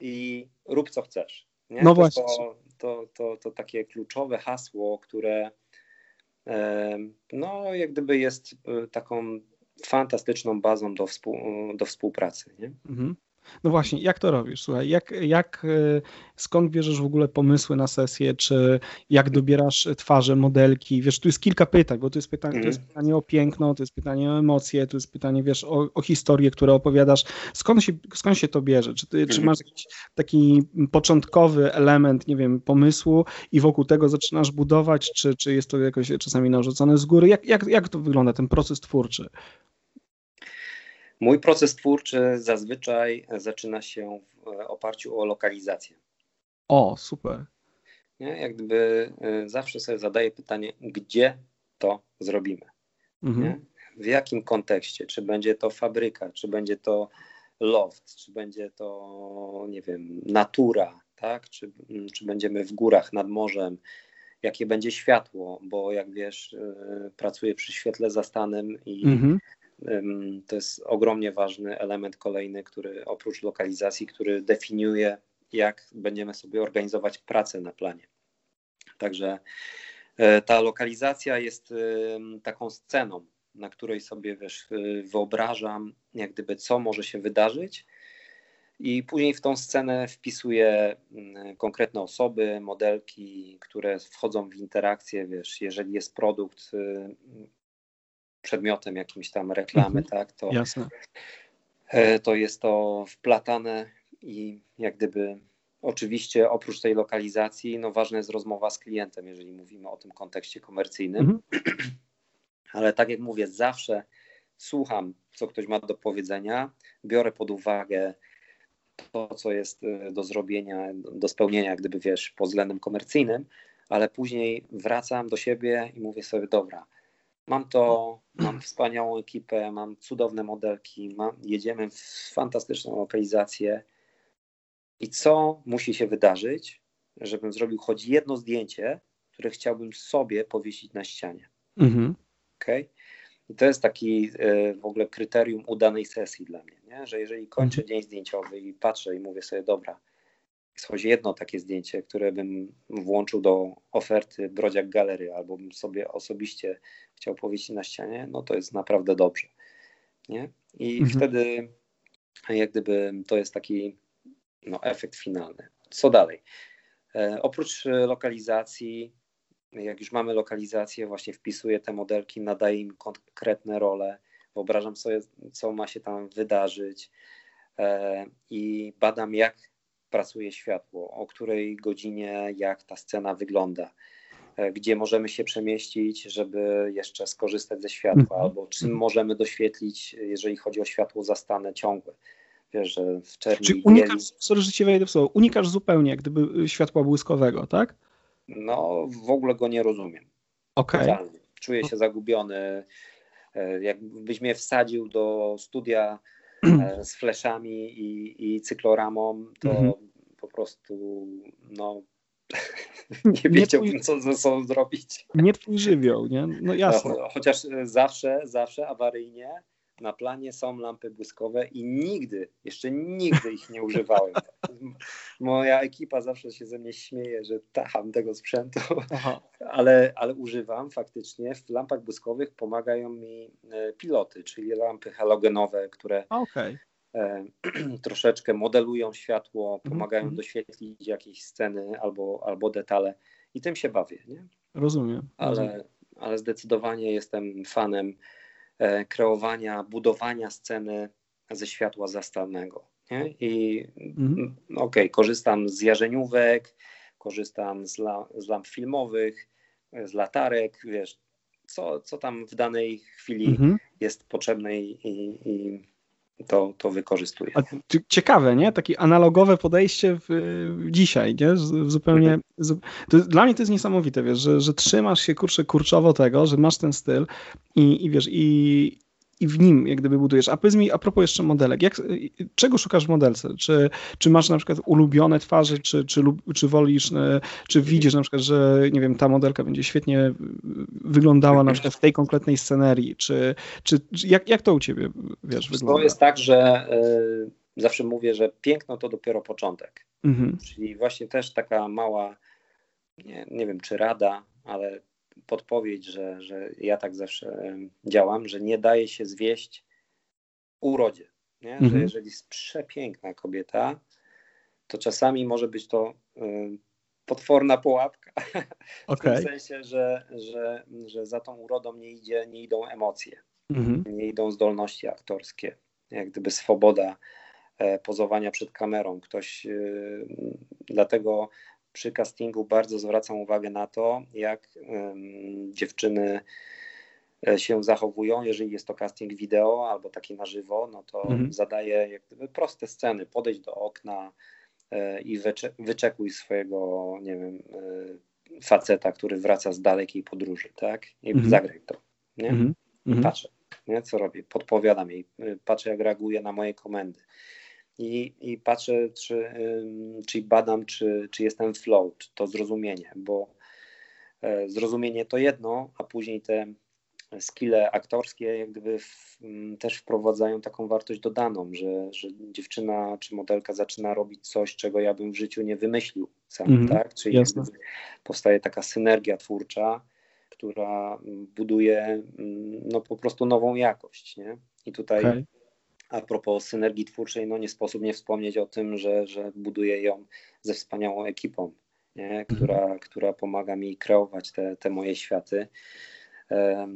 i rób co chcesz. Nie? No to właśnie. To, to, to, to takie kluczowe hasło, które no, jak gdyby jest e, taką fantastyczną bazą do, współ, do współpracy. Nie? Mhm. No właśnie, jak to robisz? Słuchaj, jak, jak, e, skąd bierzesz w ogóle pomysły na sesję, czy jak dobierasz twarze, modelki? Wiesz, tu jest kilka pytań, bo to jest pytanie, mm. jest pytanie o piękno, to jest pytanie o emocje, to jest pytanie, wiesz, o, o historię, które opowiadasz. Skąd się, skąd się to bierze? Czy, ty, mm. czy mhm. masz jakiś taki początkowy element, nie wiem, pomysłu i wokół tego zaczynasz budować, czy, czy jest to jakoś czasami narzucone z góry? Jak, jak, jak to wygląda, ten proces twórczy? Mój proces twórczy zazwyczaj zaczyna się w oparciu o lokalizację. O, super. Nie? Jak gdyby y, zawsze sobie zadaję pytanie, gdzie to zrobimy? Mhm. W jakim kontekście? Czy będzie to fabryka, czy będzie to loft, czy będzie to, nie wiem, natura, tak? Czy, czy będziemy w górach, nad morzem, jakie będzie światło, bo jak wiesz, y, pracuję przy świetle zastanym i mhm. To jest ogromnie ważny element kolejny, który oprócz lokalizacji, który definiuje, jak będziemy sobie organizować pracę na planie. Także e, ta lokalizacja jest taką sceną, na której sobie wiesz, e, wyobrażam, jak gdyby co może się wydarzyć. I później w tą scenę wpisuję konkretne osoby, modelki, które wchodzą w interakcję. Wiesz, jeżeli jest produkt, przedmiotem jakimś tam reklamy, mhm. tak, to, Jasne. E, to jest to wplatane i jak gdyby oczywiście oprócz tej lokalizacji, no ważna jest rozmowa z klientem, jeżeli mówimy o tym kontekście komercyjnym. Mhm. Ale tak jak mówię, zawsze słucham, co ktoś ma do powiedzenia, biorę pod uwagę to, co jest e, do zrobienia, do spełnienia, gdyby wiesz, pod względem komercyjnym, ale później wracam do siebie i mówię sobie, dobra, Mam to, mam wspaniałą ekipę, mam cudowne modelki, mam, jedziemy w fantastyczną lokalizację. I co musi się wydarzyć, żebym zrobił choć jedno zdjęcie, które chciałbym sobie powiesić na ścianie? Mhm. Okay? I to jest taki y, w ogóle kryterium udanej sesji dla mnie, nie? że jeżeli kończę mhm. dzień zdjęciowy i patrzę i mówię sobie, dobra, choć jedno takie zdjęcie, które bym włączył do oferty Brodziak Galery, albo bym sobie osobiście chciał powiesić na ścianie, no to jest naprawdę dobrze. Nie? I mhm. wtedy jak gdyby to jest taki no, efekt finalny. Co dalej? E, oprócz lokalizacji, jak już mamy lokalizację, właśnie wpisuję te modelki, nadaję im konkretne role, wyobrażam sobie, co ma się tam wydarzyć e, i badam, jak pracuje światło, o której godzinie, jak ta scena wygląda, e, gdzie możemy się przemieścić, żeby jeszcze skorzystać ze światła, mhm. albo czym możemy doświetlić, jeżeli chodzi o światło zastane ciągłe. Wiesz, że w czerni Czyli unikasz, sorry, że ci wejdę w słowo, unikasz zupełnie jak gdyby światła błyskowego, tak? No, w ogóle go nie rozumiem. Okej. Okay. Czuję się zagubiony. E, jakbyś mnie wsadził do studia z fleszami i, i cykloramą, to mhm. po prostu no, nie wiedziałbym, nie co ze sobą zrobić. Nie twój żywioł, nie? No jasne. No, chociaż zawsze, zawsze awaryjnie, na planie są lampy błyskowe i nigdy, jeszcze nigdy ich nie używałem. Moja ekipa zawsze się ze mnie śmieje, że tacham tego sprzętu, ale, ale używam faktycznie. W lampach błyskowych pomagają mi e, piloty, czyli lampy halogenowe, które okay. E, troszeczkę modelują światło, mhm, pomagają mm -hmm. doświetlić jakieś sceny albo, albo detale i tym się bawię. Nie? Rozumiem. Ale, ale zdecydowanie jestem fanem kreowania, budowania sceny ze światła zastalnego. Nie? I mhm. okej, okay, korzystam z jarzeniówek, korzystam z, la, z lamp filmowych, z latarek, wiesz, co, co tam w danej chwili mhm. jest potrzebne i, i, to, to wykorzystuję. A, ciekawe, nie? Takie analogowe podejście w, w dzisiaj, nie? Zupełnie. Z, to, dla mnie to jest niesamowite, wiesz, że, że trzymasz się kurczę kurczowo tego, że masz ten styl i, i wiesz, i, i w nim jak gdyby budujesz. A powiedz mi a propos jeszcze modelek, jak, czego szukasz w modelce? Czy, czy masz na przykład ulubione twarze, czy, czy, czy wolisz, e, czy widzisz na przykład, że nie wiem, ta modelka będzie świetnie wyglądała na przykład w tej konkretnej scenerii, czy, czy jak, jak to u ciebie, wiesz, wygląda? To jest tak, że y, zawsze mówię, że piękno to dopiero początek. Mhm. Czyli właśnie też taka mała, nie, nie wiem, czy rada, ale podpowiedź, że, że ja tak zawsze działam, że nie daje się zwieść urodzie. Nie? Mhm. Że jeżeli jest przepiękna kobieta, to czasami może być to potworna pułapka. Okay. W tym sensie, że, że, że za tą urodą nie, idzie, nie idą emocje, mhm. nie idą zdolności aktorskie, jak gdyby swoboda e, pozowania przed kamerą. Ktoś dlatego przy castingu bardzo zwracam uwagę na to, jak dziewczyny e, się zachowują, jeżeli jest to casting wideo albo taki na żywo, no to mhm. zadaję jak gdyby proste sceny, podejdź do okna e, i wycze wyczekuj swojego, nie wiem, e, faceta, który wraca z dalekiej podróży, tak? I mhm. zagraj to, nie? Mhm. Patrzę, nie? co robię, podpowiadam jej, patrzę jak reaguje na moje komendy i, i patrzę, czy, czy badam, czy, czy jestem flow, czy to zrozumienie, bo e, zrozumienie to jedno, a później te skille aktorskie jak gdyby w, też wprowadzają taką wartość dodaną, że, że dziewczyna czy modelka zaczyna robić coś, czego ja bym w życiu nie wymyślił sam, mm, tak? Czyli powstaje taka synergia twórcza, która buduje no, po prostu nową jakość, nie? I tutaj okay a propos synergii twórczej, no nie sposób nie wspomnieć o tym, że, że buduję ją ze wspaniałą ekipą, nie? Która, mhm. która pomaga mi kreować te, te moje światy.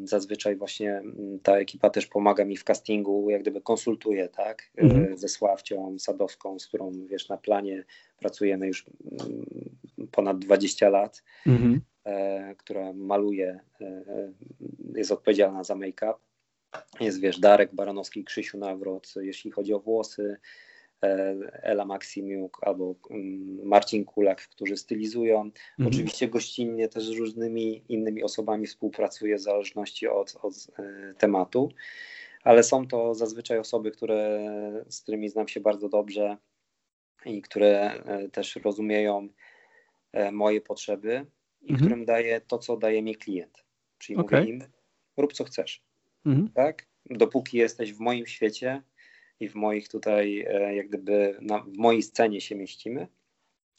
Zazwyczaj właśnie ta ekipa też pomaga mi w castingu, jak gdyby konsultuje, tak, mhm. ze Sławcią Sadowską, z którą, wiesz, na planie pracujemy już ponad 20 lat, mhm. E, która maluje, e, e, jest odpowiedzialna za make-up jest, wiesz, Darek Baranowski, Krzysiu Nawrot, jeśli chodzi o włosy, e, Ela Maksimiuk albo mm, Marcin Kulak, którzy stylizują. Mhm. Oczywiście gościnnie też z różnymi innymi osobami współpracuję w zależności od, od e, tematu, ale są to zazwyczaj osoby, które, z którymi znam się bardzo dobrze i które e, też rozumieją moje potrzeby i mhm. którym daję to, co daje mi klient. Czyli okay. mówię im, rób co chcesz mhm. tak? Dopóki jesteś w moim świecie i w moich tutaj, e, jak gdyby na, w mojej scenie się mieścimy,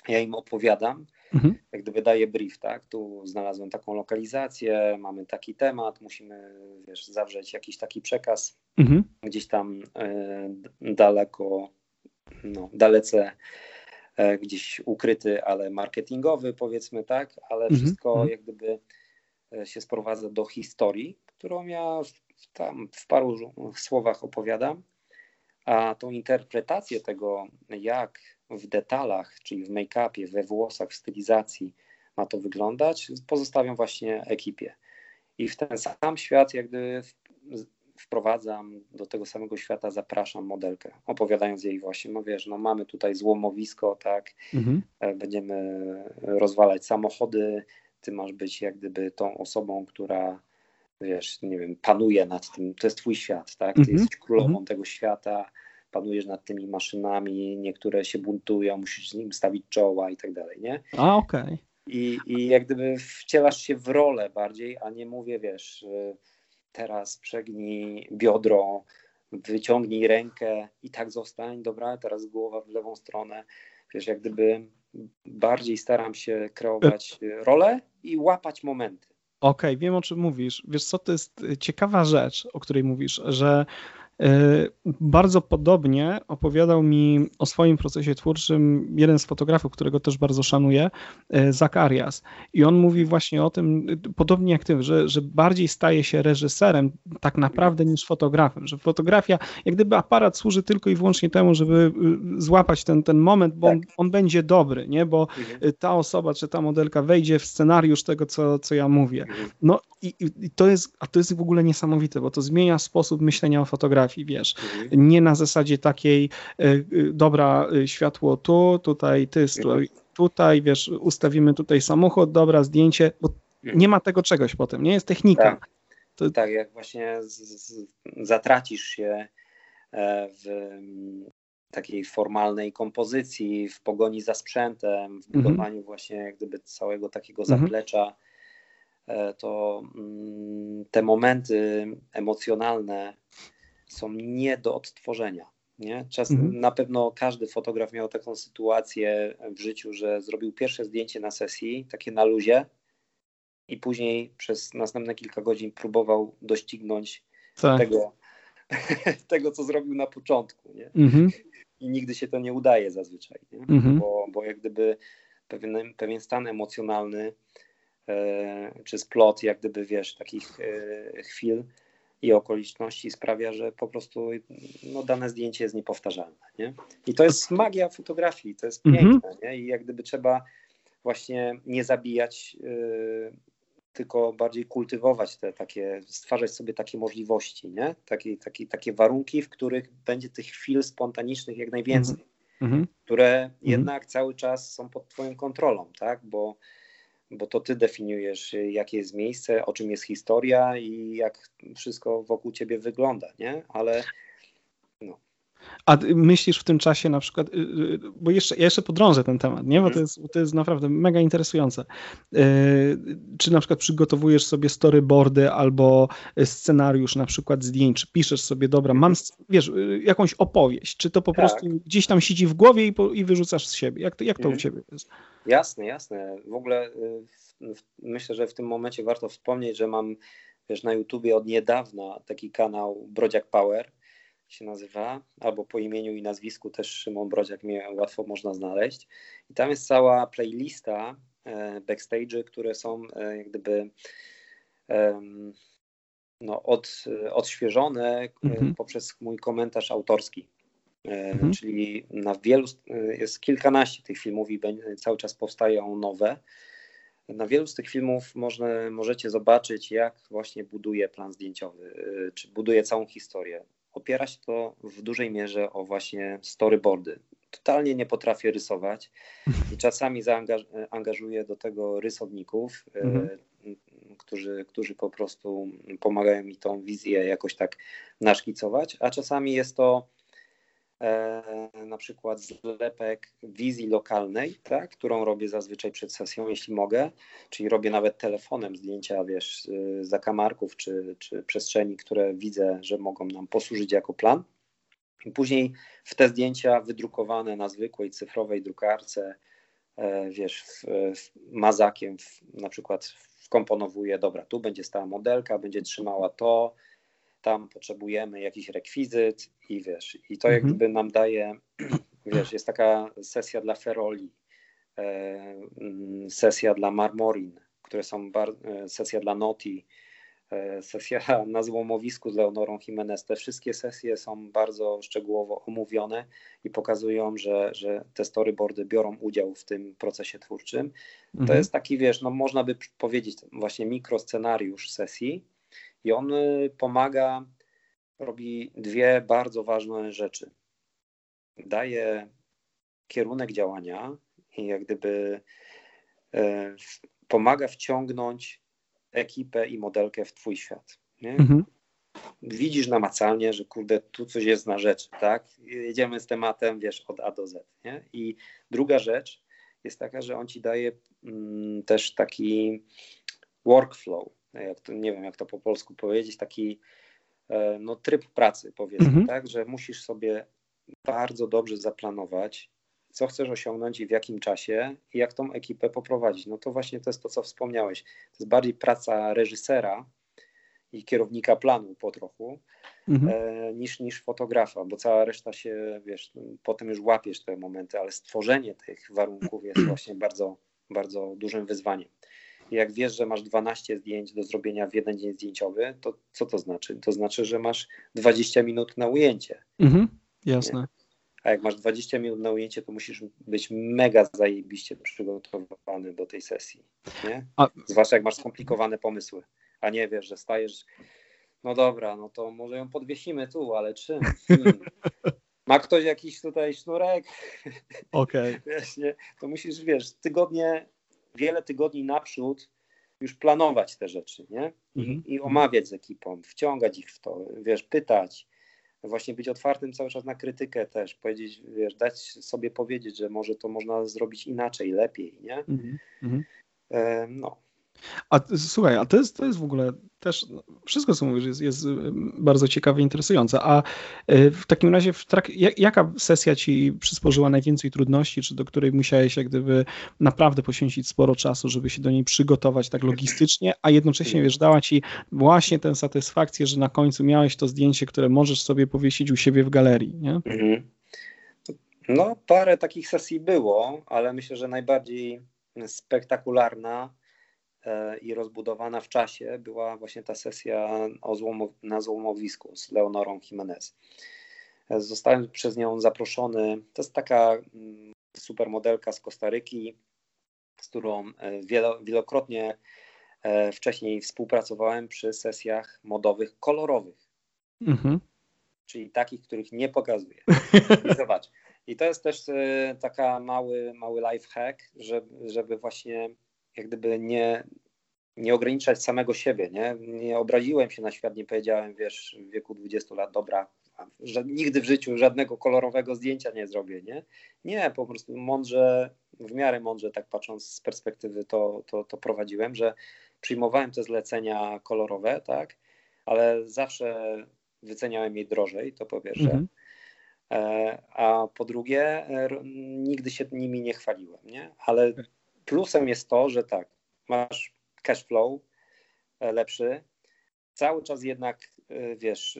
ja im opowiadam, mhm. jak gdyby daję brief, tak? Tu znalazłem taką lokalizację, mamy taki temat, musimy, wiesz, zawrzeć jakiś taki przekaz mhm. gdzieś tam e, daleko, no, dalece e, gdzieś ukryty, ale marketingowy, powiedzmy tak, ale mhm. wszystko mhm. jak gdyby się sprowadza do historii, którą ja tam w paru słowach opowiadam, a tą interpretację tego, jak w detalach, czyli w make-upie, we włosach, w stylizacji ma to wyglądać, pozostawiam właśnie ekipie. I w ten sam świat, jak gdyby wprowadzam do tego samego świata, zapraszam modelkę, opowiadając jej właśnie, no wiesz, no mamy tutaj złomowisko, tak, mhm. E, będziemy rozwalać samochody, ty masz być jak gdyby tą osobą, która wiesz, nie wiem, panuje nad tym, to jest twój świat, tak? Ty mm -hmm. jesteś królową mm -hmm. tego świata, panujesz nad tymi maszynami, niektóre się buntują, musisz z nim stawić czoła i tak dalej, nie? A, okej. Okay. I, I jak gdyby wcielasz się w rolę bardziej, a nie mówię, wiesz, y, teraz przegnij biodro, wyciągnij rękę i tak zostań, dobra, teraz głowa w lewą stronę. Wiesz, jak gdyby bardziej staram się kreować rolę i łapać momenty. Okej, okay, wiem o czym mówisz. Wiesz co, to jest ciekawa rzecz, o której mówisz, że bardzo podobnie opowiadał mi o swoim procesie twórczym jeden z fotografów, którego też bardzo szanuję, e, Zakarias. I on mówi właśnie o tym, podobnie jak ty, że, że bardziej staje się reżyserem tak naprawdę niż fotografem, że fotografia, jak gdyby aparat służy tylko i wyłącznie temu, żeby y, złapać ten, ten moment, bo tak. on, on, będzie dobry, nie? bo mhm. ta osoba czy ta modelka wejdzie w scenariusz tego, co, co ja mówię. No i, i to jest, a to jest w ogóle niesamowite, bo to zmienia sposób myślenia o fotografii, wiesz. Mhm. Nie na zasadzie takiej, e, e, dobra, e, światło tu, tutaj ty mhm. tutaj, wiesz, ustawimy tutaj samochód, dobra, zdjęcie, bo mhm. nie ma tego czegoś potem, nie jest technika. Tak, to... tak jak właśnie z, z, zatracisz się w mm, takiej formalnej kompozycji, w pogoni za sprzętem, w budowaniu właśnie jak gdyby całego takiego zaplecza to mm, te momenty emocjonalne są nie do odtworzenia. Nie? Czas, mhm. Na pewno każdy fotograf miał taką sytuację w życiu, że zrobił pierwsze zdjęcie na sesji, takie na luzie, i później przez następne kilka godzin próbował doścignąć tak. tego, tego, co zrobił na początku. Nie? Mhm. I nigdy się to nie udaje zazwyczaj, nie? Mhm. Bo, bo jak gdyby pewien, pewien stan emocjonalny E, czy splot, jak gdyby wiesz, takich e, chwil i okoliczności sprawia, że po prostu no, dane zdjęcie jest niepowtarzalne. Nie? I to jest magia fotografii, to jest mhm. piękne. Nie? I jak gdyby trzeba właśnie nie zabijać, yy, tylko bardziej kultywować te takie, stwarzać sobie takie możliwości, nie? Takie, takie, takie warunki, w których będzie tych chwil spontanicznych jak najwięcej, mhm. które mhm. jednak cały czas są pod Twoją kontrolą, tak? Bo bo to ty definiujesz, jakie jest miejsce, o czym jest historia i jak wszystko wokół ciebie wygląda, nie? Ale. A myślisz w tym czasie na przykład, y, y, bo jeszcze, ja jeszcze podrążę ten temat, nie? bo to mhm. jest, to jest naprawdę mega interesujące. Y, czy na przykład przygotowujesz sobie storyboardy albo scenariusz na przykład zdjęć, czy piszesz sobie, dobra, mam, wiesz, jakąś opowieść, czy to po tak. prostu gdzieś tam siedzi w głowie i, po, i wyrzucasz z siebie? Jak to, jak to u mhm. ciebie jest? Jasne, jasne. W ogóle w, w, myślę, że w tym momencie warto wspomnieć, że mam wiesz, na YouTubie od niedawna taki kanał Brodziak Power, się nazywa, albo po imieniu i nazwisku też Szymon Brodziak mnie łatwo można znaleźć. I tam jest cała playlista e, backstage'y, które są e, jak gdyby no, od, odświeżone mhm. poprzez mój komentarz autorski. E, mhm. Czyli na wielu, jest kilkanaście tych filmów i cały czas powstają nowe. Na wielu z tych filmów można, możecie zobaczyć, jak właśnie buduje plan zdjęciowy, czy buduje całą historię opiera się to w dużej mierze o właśnie storyboardy. Totalnie nie potrafię rysować i czasami zaangażuję do tego rysowników, e, mhm. którzy, którzy po prostu pomagają mi tą wizję jakoś tak naszkicować, a czasami jest to na przykład zlepek wizji lokalnej, tak, którą robię zazwyczaj przed sesją, jeśli mogę, czyli robię nawet telefonem zdjęcia, wiesz, zakamarków czy, czy przestrzeni, które widzę, że mogą nam posłużyć jako plan. I później w te zdjęcia wydrukowane na zwykłej cyfrowej drukarce, e, wiesz, w, w mazakiem w, na przykład wkomponowuję, dobra, tu będzie stała modelka, będzie trzymała to, tam potrzebujemy jakiś rekwizyt i wiesz, i to mhm. jakby nam daje, wiesz, jest taka sesja dla feroli, e, mm, sesja dla marmorin, które są, e, sesja dla noti, e, sesja na złomowisku z Leonorą Jimenez. Te wszystkie sesje są bardzo szczegółowo omówione i pokazują, że, że te storyboardy biorą udział w tym procesie twórczym. Mhm. To jest taki, wiesz, no można by powiedzieć właśnie mikroscenariusz sesji, i on y, pomaga, robi dwie bardzo ważne rzeczy. Daje kierunek działania i jak gdyby e, pomaga wciągnąć ekipę i modelkę w twój świat. Mhm. Widzisz namacalnie, że kurde, tu coś jest na rzecz, tak? Jedziemy z tematem, wiesz, od A do Z. Nie? I druga rzecz jest taka, że on ci daje mm, też taki workflow, jak to, nie wiem jak to po polsku powiedzieć, taki e, no, tryb pracy, powiedzmy, mhm. tak, że musisz sobie bardzo dobrze zaplanować, co chcesz osiągnąć i w jakim czasie i jak tą ekipę poprowadzić. No to właśnie to jest to, co wspomniałeś. To jest bardziej praca reżysera i kierownika planu po trochu, mhm. e, niż, niż fotografa, bo cała reszta się, wiesz, potem już łapiesz te momenty, ale stworzenie tych warunków jest właśnie bardzo, bardzo dużym wyzwaniem. Jak wiesz, że masz 12 zdjęć do zrobienia w jeden dzień zdjęciowy, to co to znaczy? To znaczy, że masz 20 minut na ujęcie. Mhm, jasne. Nie? A jak masz 20 minut na ujęcie, to musisz być mega zajebiście przygotowany do tej sesji. Nie? A... Zwłaszcza jak masz skomplikowane pomysły, a nie wiesz, że stajesz. No dobra, no to może ją podwiesimy tu, ale czym? Hmm. Ma ktoś jakiś tutaj sznurek? Okej. Okay. to musisz, wiesz, tygodnie, wiele tygodni naprzód już planować te rzeczy, nie? I, -hmm. I omawiać z ekipą, wciągać ich w to, wiesz, pytać, właśnie być otwartym cały czas na krytykę też, powiedzieć, wiesz, dać sobie powiedzieć, że może to można zrobić inaczej, lepiej, nie? Mm -hmm. e, no. A słuchaj, a to jest, to jest w ogóle też, no, wszystko co mówisz jest, jest bardzo ciekawe i interesujące. A e, w takim razie, w trak, jaka sesja ci przysporzyła najwięcej trudności, czy do której musiałeś jak gdyby naprawdę poświęcić sporo czasu, żeby się do niej przygotować tak logistycznie, a jednocześnie wiesz, dała ci właśnie tę satysfakcję, że na końcu miałeś to zdjęcie, które możesz sobie powiesić u siebie w galerii, nie? Mhm. No, parę takich sesji było, ale myślę, że najbardziej spektakularna i rozbudowana w czasie była właśnie ta sesja o złomow na złomowisku z Leonorą Jimenez. E, zostałem przez nią zaproszony. To jest taka mm, supermodelka z Kostaryki, z którą e, wielokrotnie wcześniej współpracowałem przy sesjach modowych kolorowych. Mhm. Czyli takich, których nie pokazuję. I zobacz. I to jest też taka mały, mały life hack, żeby, żeby właśnie jak gdyby nie, nie ograniczać samego siebie, nie? Nie obraziłem się na świat, nie powiedziałem, wiesz, w wieku 20 lat, dobra, że nigdy w życiu żadnego kolorowego zdjęcia nie zrobię, nie? Nie, po prostu mądrze, w miarę mądrze, tak patrząc z perspektywy, to, to, to prowadziłem, że przyjmowałem te zlecenia kolorowe, tak? Ale zawsze wyceniałem je drożej, to po pierwsze. Mhm. E, a po drugie, nigdy się nimi nie chwaliłem, nie? Ale Plusem jest to, że tak, masz cash flow e, lepszy, cały czas jednak, e, wiesz,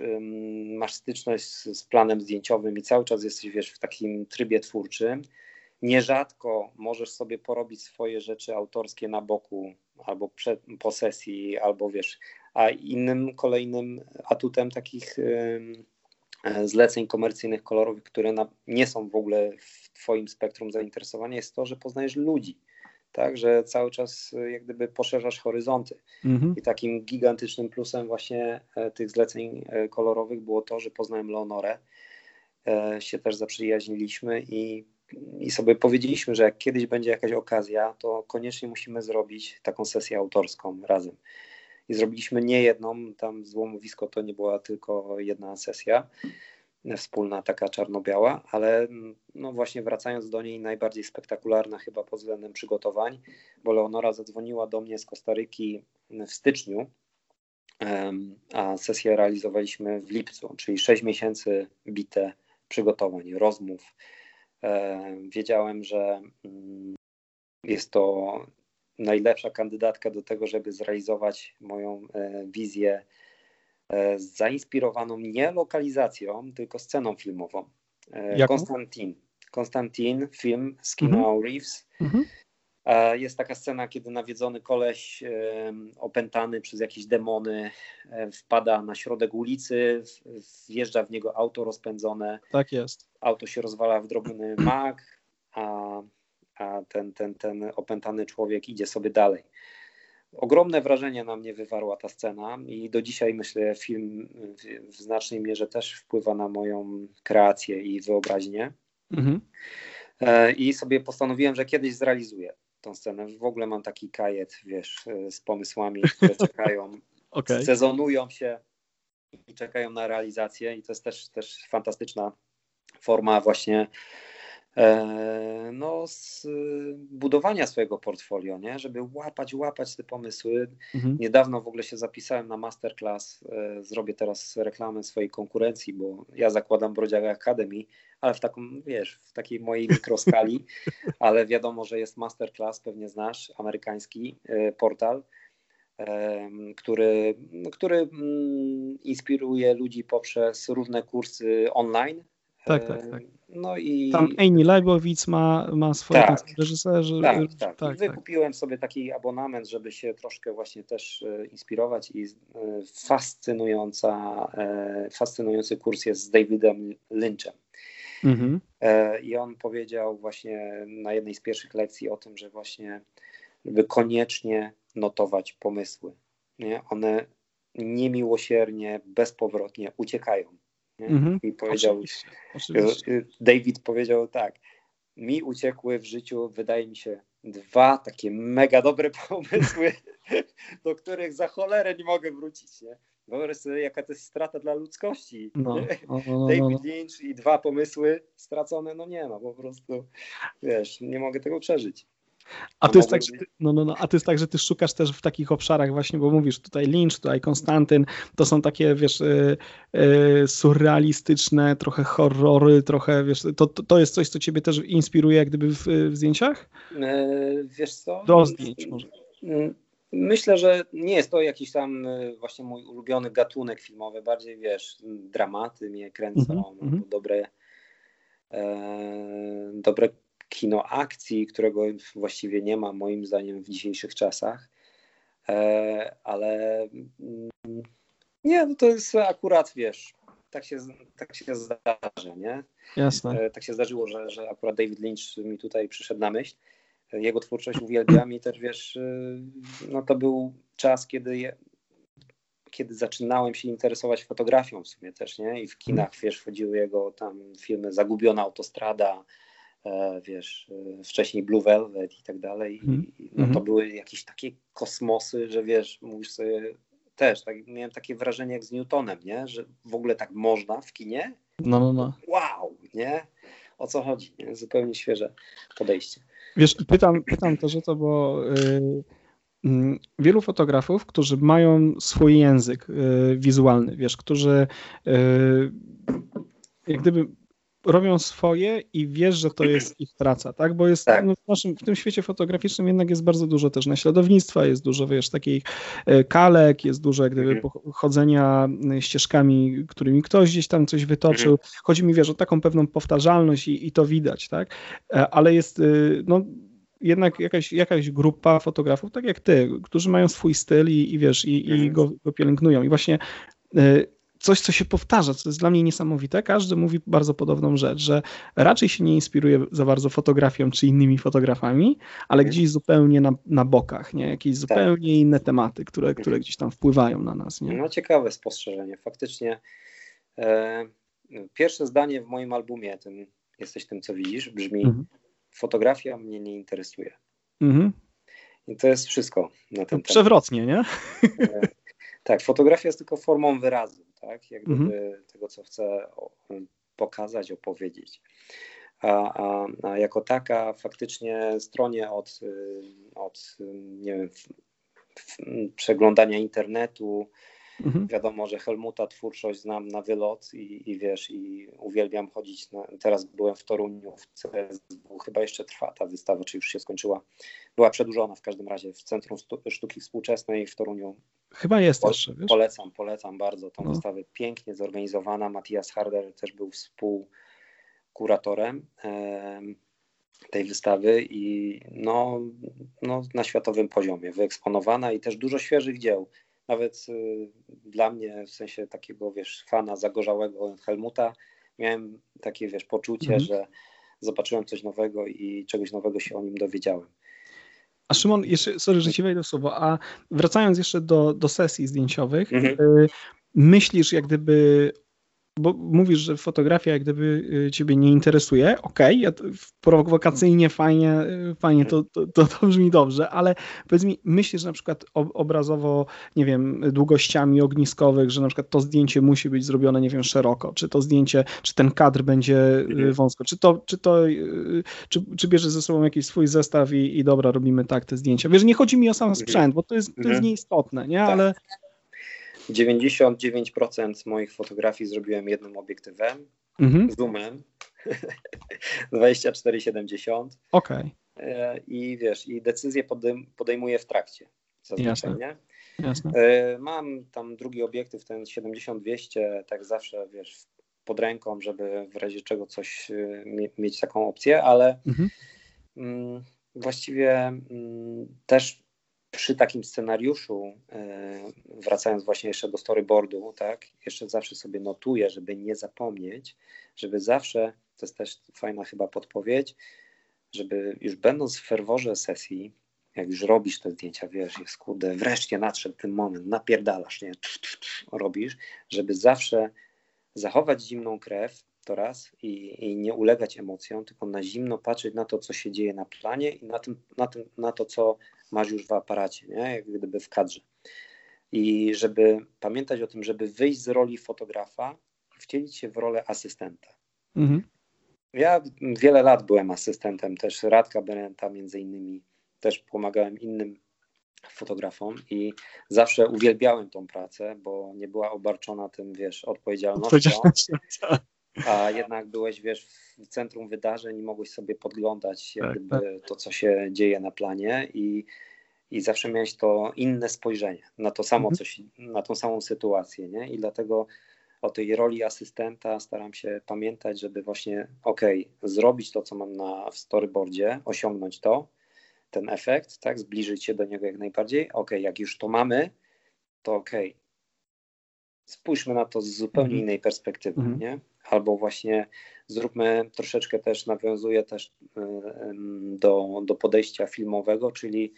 masz styczność z, planem zdjęciowym i cały czas jesteś, wiesz, w takim trybie twórczym. Nierzadko możesz sobie porobić swoje rzeczy autorskie na boku albo przed, po sesji, albo wiesz, a innym kolejnym atutem takich e, zleceń komercyjnych kolorowych, które na, nie są w ogóle w Twoim spektrum zainteresowania, jest to, że poznajesz ludzi tak, że cały czas y, jak gdyby poszerzasz horyzonty. Mhm. I takim gigantycznym plusem właśnie e, tych zleceń e, kolorowych było to, że poznałem Leonorę, e, się też zaprzyjaźniliśmy i, i sobie powiedzieliśmy, że jak kiedyś będzie jakaś okazja, to koniecznie musimy zrobić taką sesję autorską razem. I zrobiliśmy nie jedną, tam złomowisko to nie była tylko jedna sesja, wspólna, taka czarno-biała, ale no właśnie wracając do niej, najbardziej spektakularna chyba pod względem przygotowań, bo Leonora zadzwoniła do mnie z Kostaryki w styczniu, a sesję realizowaliśmy w lipcu, czyli 6 miesięcy bite przygotowań, rozmów. Wiedziałem, że mm, jest to najlepsza kandydatka do tego, żeby zrealizować moją e, wizję E, zainspirowaną nie lokalizacją, tylko sceną filmową. E, Jaką? Konstantin. Konstantin, film z Keanu mhm. Reeves. Mhm. E, jest taka scena, kiedy nawiedzony koleś opętany przez jakieś demony wpada na środek ulicy, wjeżdża w niego auto rozpędzone. Tak jest. Auto się rozwala w drobny mak, a, a ten, ten, ten opętany człowiek idzie sobie dalej. Ogromne wrażenie na mnie wywarła ta scena i do dzisiaj myślę, film w znacznej mierze też wpływa na moją kreację i wyobraźnię. Mhm. E, I sobie postanowiłem, że kiedyś zrealizuję tą scenę. W ogóle mam taki kajet, wiesz, e, z pomysłami, które czekają, okay. sezonują się i czekają na realizację. I to jest też, też fantastyczna forma właśnie no, z budowania swojego portfolio, nie? żeby łapać, łapać te pomysły. Mhm. Niedawno w ogóle się zapisałem na masterclass, e, zrobię teraz reklamę swojej konkurencji, bo ja zakładam Brodziaga Academy, ale w taką, wiesz, w takiej mojej mikroskali, ale wiadomo, że jest masterclass, pewnie znasz, amerykański e, portal, który, który mm, inspiruje ludzi poprzez różne kursy online. Tak, tak, tak. No i... Tam Amy Leibowitz ma, ma swoje tak, reżyserzy. Tak, tak. tak, tak. Wykupiłem sobie taki abonament, żeby się troszkę właśnie też e, inspirować i e, fascynująca, fascynujący kurs jest z Davidem Lynchem. Mhm. I on powiedział właśnie na jednej z pierwszych lekcji o tym, że właśnie żeby koniecznie notować pomysły. Nie? One niemiłosiernie, bezpowrotnie uciekają. Mhm. I powiedział, oczywiście, oczywiście. David powiedział tak, mi uciekły w życiu, wydaje mi się, dwa takie mega dobre pomysły, do których za cholerę nie mogę wrócić. Nie? Wyobraź sobie, jaka to jest strata dla ludzkości. No, no, no, David Lynch i dwa pomysły stracone, no nie, no po prostu, wiesz, nie mogę tego przeżyć. A to, jest tak, że ty, no, no, no, a to jest tak, że ty szukasz też w takich obszarach właśnie, bo mówisz tutaj Lynch, tutaj Konstantyn, to są takie, wiesz, y, y, surrealistyczne, trochę horrory, trochę, wiesz, to, to jest coś, co ciebie też inspiruje jak gdyby w, w zdjęciach? E, wiesz co? Do zdjęć może. Mm, myślę, że nie jest to jakiś tam y, właśnie mój ulubiony gatunek filmowy, bardziej, wiesz, dramaty mnie kręcą, mm -hmm. dobre e, dobre kino akcji, którego właściwie nie ma moim zdaniem w dzisiejszych czasach. E, ale mm, nie, no to jest akurat, wiesz, tak się, tak się zdarzy, nie? Jasne. E, tak się zdarzyło, że, że akurat David Lynch mi tutaj przyszedł na myśl. Jego twórczość uwielbiam i też, wiesz, y, no to był czas, kiedy je, kiedy zaczynałem się interesować fotografią w sumie też, nie? I w kinach, wiesz, wchodziły jego tam filmy Zagubiona autostrada, E, wiesz, e, wcześniej Blue Velvet i tak dalej. I, no to mm. były jakieś takie kosmosy, że wiesz, mówisz sobie też, tak, miałem takie wrażenie jak z Newtonem, nie? Że w ogóle tak można w kinie. No, no, no. Wow, nie? O co chodzi? Nie? Zupełnie świeże podejście. Wiesz, pytam, pytam też o to, bo yy, yy, wielu fotografów, którzy mają swój język yy, wizualny, wiesz, którzy y, jak gdyby robią swoje i wiesz, że to jest ich praca, tak? Bo jest tak. No, w, naszym, w tym świecie fotograficznym jednak jest bardzo dużo też naśladownictwa, jest dużo, wiesz, takich e, kalek, jest dużo jak gdyby mhm. chodzenia e, ścieżkami, którymi ktoś gdzieś tam coś wytoczył. Mhm. Chodzi mi, wiesz, o taką pewną powtarzalność i, i to widać, tak? E, ale jest, no jednak jakaś, jakaś grupa fotografów, tak jak ty, którzy mają swój styl i, i wiesz, i, i mhm. go, go pielęgnują. I właśnie coś, co się powtarza, co jest dla mnie niesamowite. Każdy mówi bardzo podobną rzecz, że raczej się nie inspiruje za bardzo fotografią czy innymi fotografami, ale mhm. gdzieś zupełnie na, na bokach, nie? jakieś tak. zupełnie tak. inne tematy, które, mhm. które gdzieś tam wpływają na nas. Nie? No ciekawe spostrzeżenie. Faktycznie e, pierwsze zdanie w moim albumie, tym Jesteś tym, co widzisz, brzmi mhm. fotografia mnie nie interesuje. Mhm. I to jest wszystko na ten temat. Przewrotnie, nie? E, tak, fotografia jest tylko formą wyrazu tak? Jak gdyby mhm. tego, co chcę pokazać, opowiedzieć. A, a, a, jako taka faktycznie stronie od, y, od nie wiem, przeglądania internetu, Mhm. Wiadomo, że Helmuta twórczość znam na wylot i, i wiesz, i uwielbiam chodzić. Na, teraz byłem w Toruniu w CSW, chyba jeszcze trwa ta wystawa, czy już się skończyła. Była przedłużona w każdym razie w Centrum Sztuki Współczesnej w Toruniu. Chyba jest po, jeszcze, wiesz? Polecam, polecam bardzo tą no. wystawę. Pięknie zorganizowana. Matthias Harder też był współkuratorem tej wystawy i no, no, na światowym poziomie wyeksponowana i też dużo świeżych dzieł nawet y, dla mnie, w sensie takiego, wiesz, fana zagorzałego Helmuta, miałem takie, wiesz, poczucie, mhm. że zobaczyłem coś nowego i czegoś nowego się o nim dowiedziałem. A Szymon, jeszcze, sorry, że ci wejdę w słowo, a wracając jeszcze do, do sesji zdjęciowych, mhm. y, myślisz jak gdyby bo mówisz, że fotografia jak gdyby y, ciebie nie interesuje, okej, okay, prowokacyjnie, fajnie, y, fajnie to, to, to, to brzmi dobrze, ale powiedz mi, myślisz, na przykład obrazowo, nie wiem, długościami ogniskowych, że na przykład to zdjęcie musi być zrobione, nie wiem, szeroko, czy to zdjęcie, czy ten kadr będzie mhm. wąsko, czy to, czy to, czy, czy bierzesz ze sobą jakiś swój zestaw i, i dobra, robimy tak te zdjęcia. Wiesz, nie chodzi mi o sam mhm. sprzęt, bo to jest, to jest mhm. nieistotne, nie, tak. ale 99% moich fotografii zrobiłem jednym obiektywem, mhm. zoomem 2470. Okej. Okay. I wiesz, i decyzję podejm podejmuję w trakcie. Zazwyczaj, nie? Jasne. E, mam tam drugi obiektyw, ten 70-200, tak zawsze, wiesz, pod ręką, żeby w razie czego coś e, mieć taką opcję, ale mhm. Mm, właściwie mm, też przy takim scenariuszu, e, wracając właśnie jeszcze do storyboardu, tak, jeszcze zawsze sobie notuję, żeby nie zapomnieć, żeby zawsze, to jest też fajna chyba podpowiedź, żeby już będąc w ferworze sesji, jak już robisz te zdjęcia, wiesz, jest kurde, wreszcie nadszedł ten moment, napierdalasz, nie, robisz, żeby zawsze zachować zimną krew, to raz, i, i, nie ulegać emocjom, tylko na zimno patrzeć na to, co się dzieje na planie i na, tym, na, tym, na to, co masz już w aparacie, nie? jak gdyby w kadrze. I żeby pamiętać o tym, żeby wyjść z roli fotografa, wcielić się w rolę asystenta. Mhm. Ja wiele lat byłem asystentem też Radka Berenta między innymi, też pomagałem innym fotografom i zawsze uwielbiałem tą pracę, bo nie była obarczona tym, wiesz, odpowiedzialnością. A jednak byłeś, wiesz, w centrum wydarzeń i mogłeś sobie podglądać tak, gdyby tak. to, co się dzieje na planie i, i zawsze miałeś to inne spojrzenie na to samo mhm. coś, na tą samą sytuację, nie? I dlatego o tej roli asystenta staram się pamiętać, żeby właśnie, ok, zrobić to, co mam na w storyboardzie, osiągnąć to, ten efekt, tak, zbliżyć się do niego jak najbardziej. Ok, jak już to mamy, to ok, spójrzmy na to z zupełnie mhm. innej perspektywy, mhm. nie? Albo właśnie zróbmy troszeczkę też, nawiązuje też do, do podejścia filmowego, czyli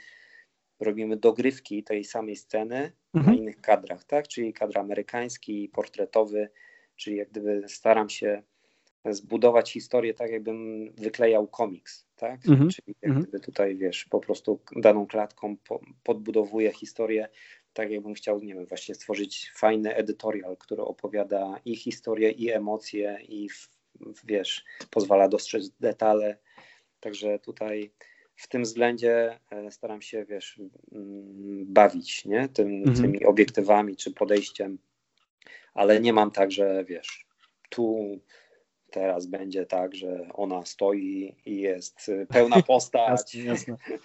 robimy dogrywki tej samej sceny mhm. na innych kadrach, tak? Czyli kadr amerykański, portretowy, czyli jak gdyby staram się zbudować historię tak, jakbym wyklejał komiks, tak? Mhm. Czyli jak mhm. gdyby tutaj, wiesz, po prostu daną klatką po, podbudowuję historię tak jakbym chciał, nie wiem, właśnie stworzyć fajny edytorial, który opowiada i historię, i emocje, i w, wiesz, pozwala dostrzec detale. Także tutaj w tym względzie e, staram się, wiesz, mm, bawić, nie? Tym, mhm. tymi obiektywami czy podejściem, ale nie mam tak, że wiesz, tu teraz będzie tak, że ona stoi i jest pełna postać. jasne, jasne.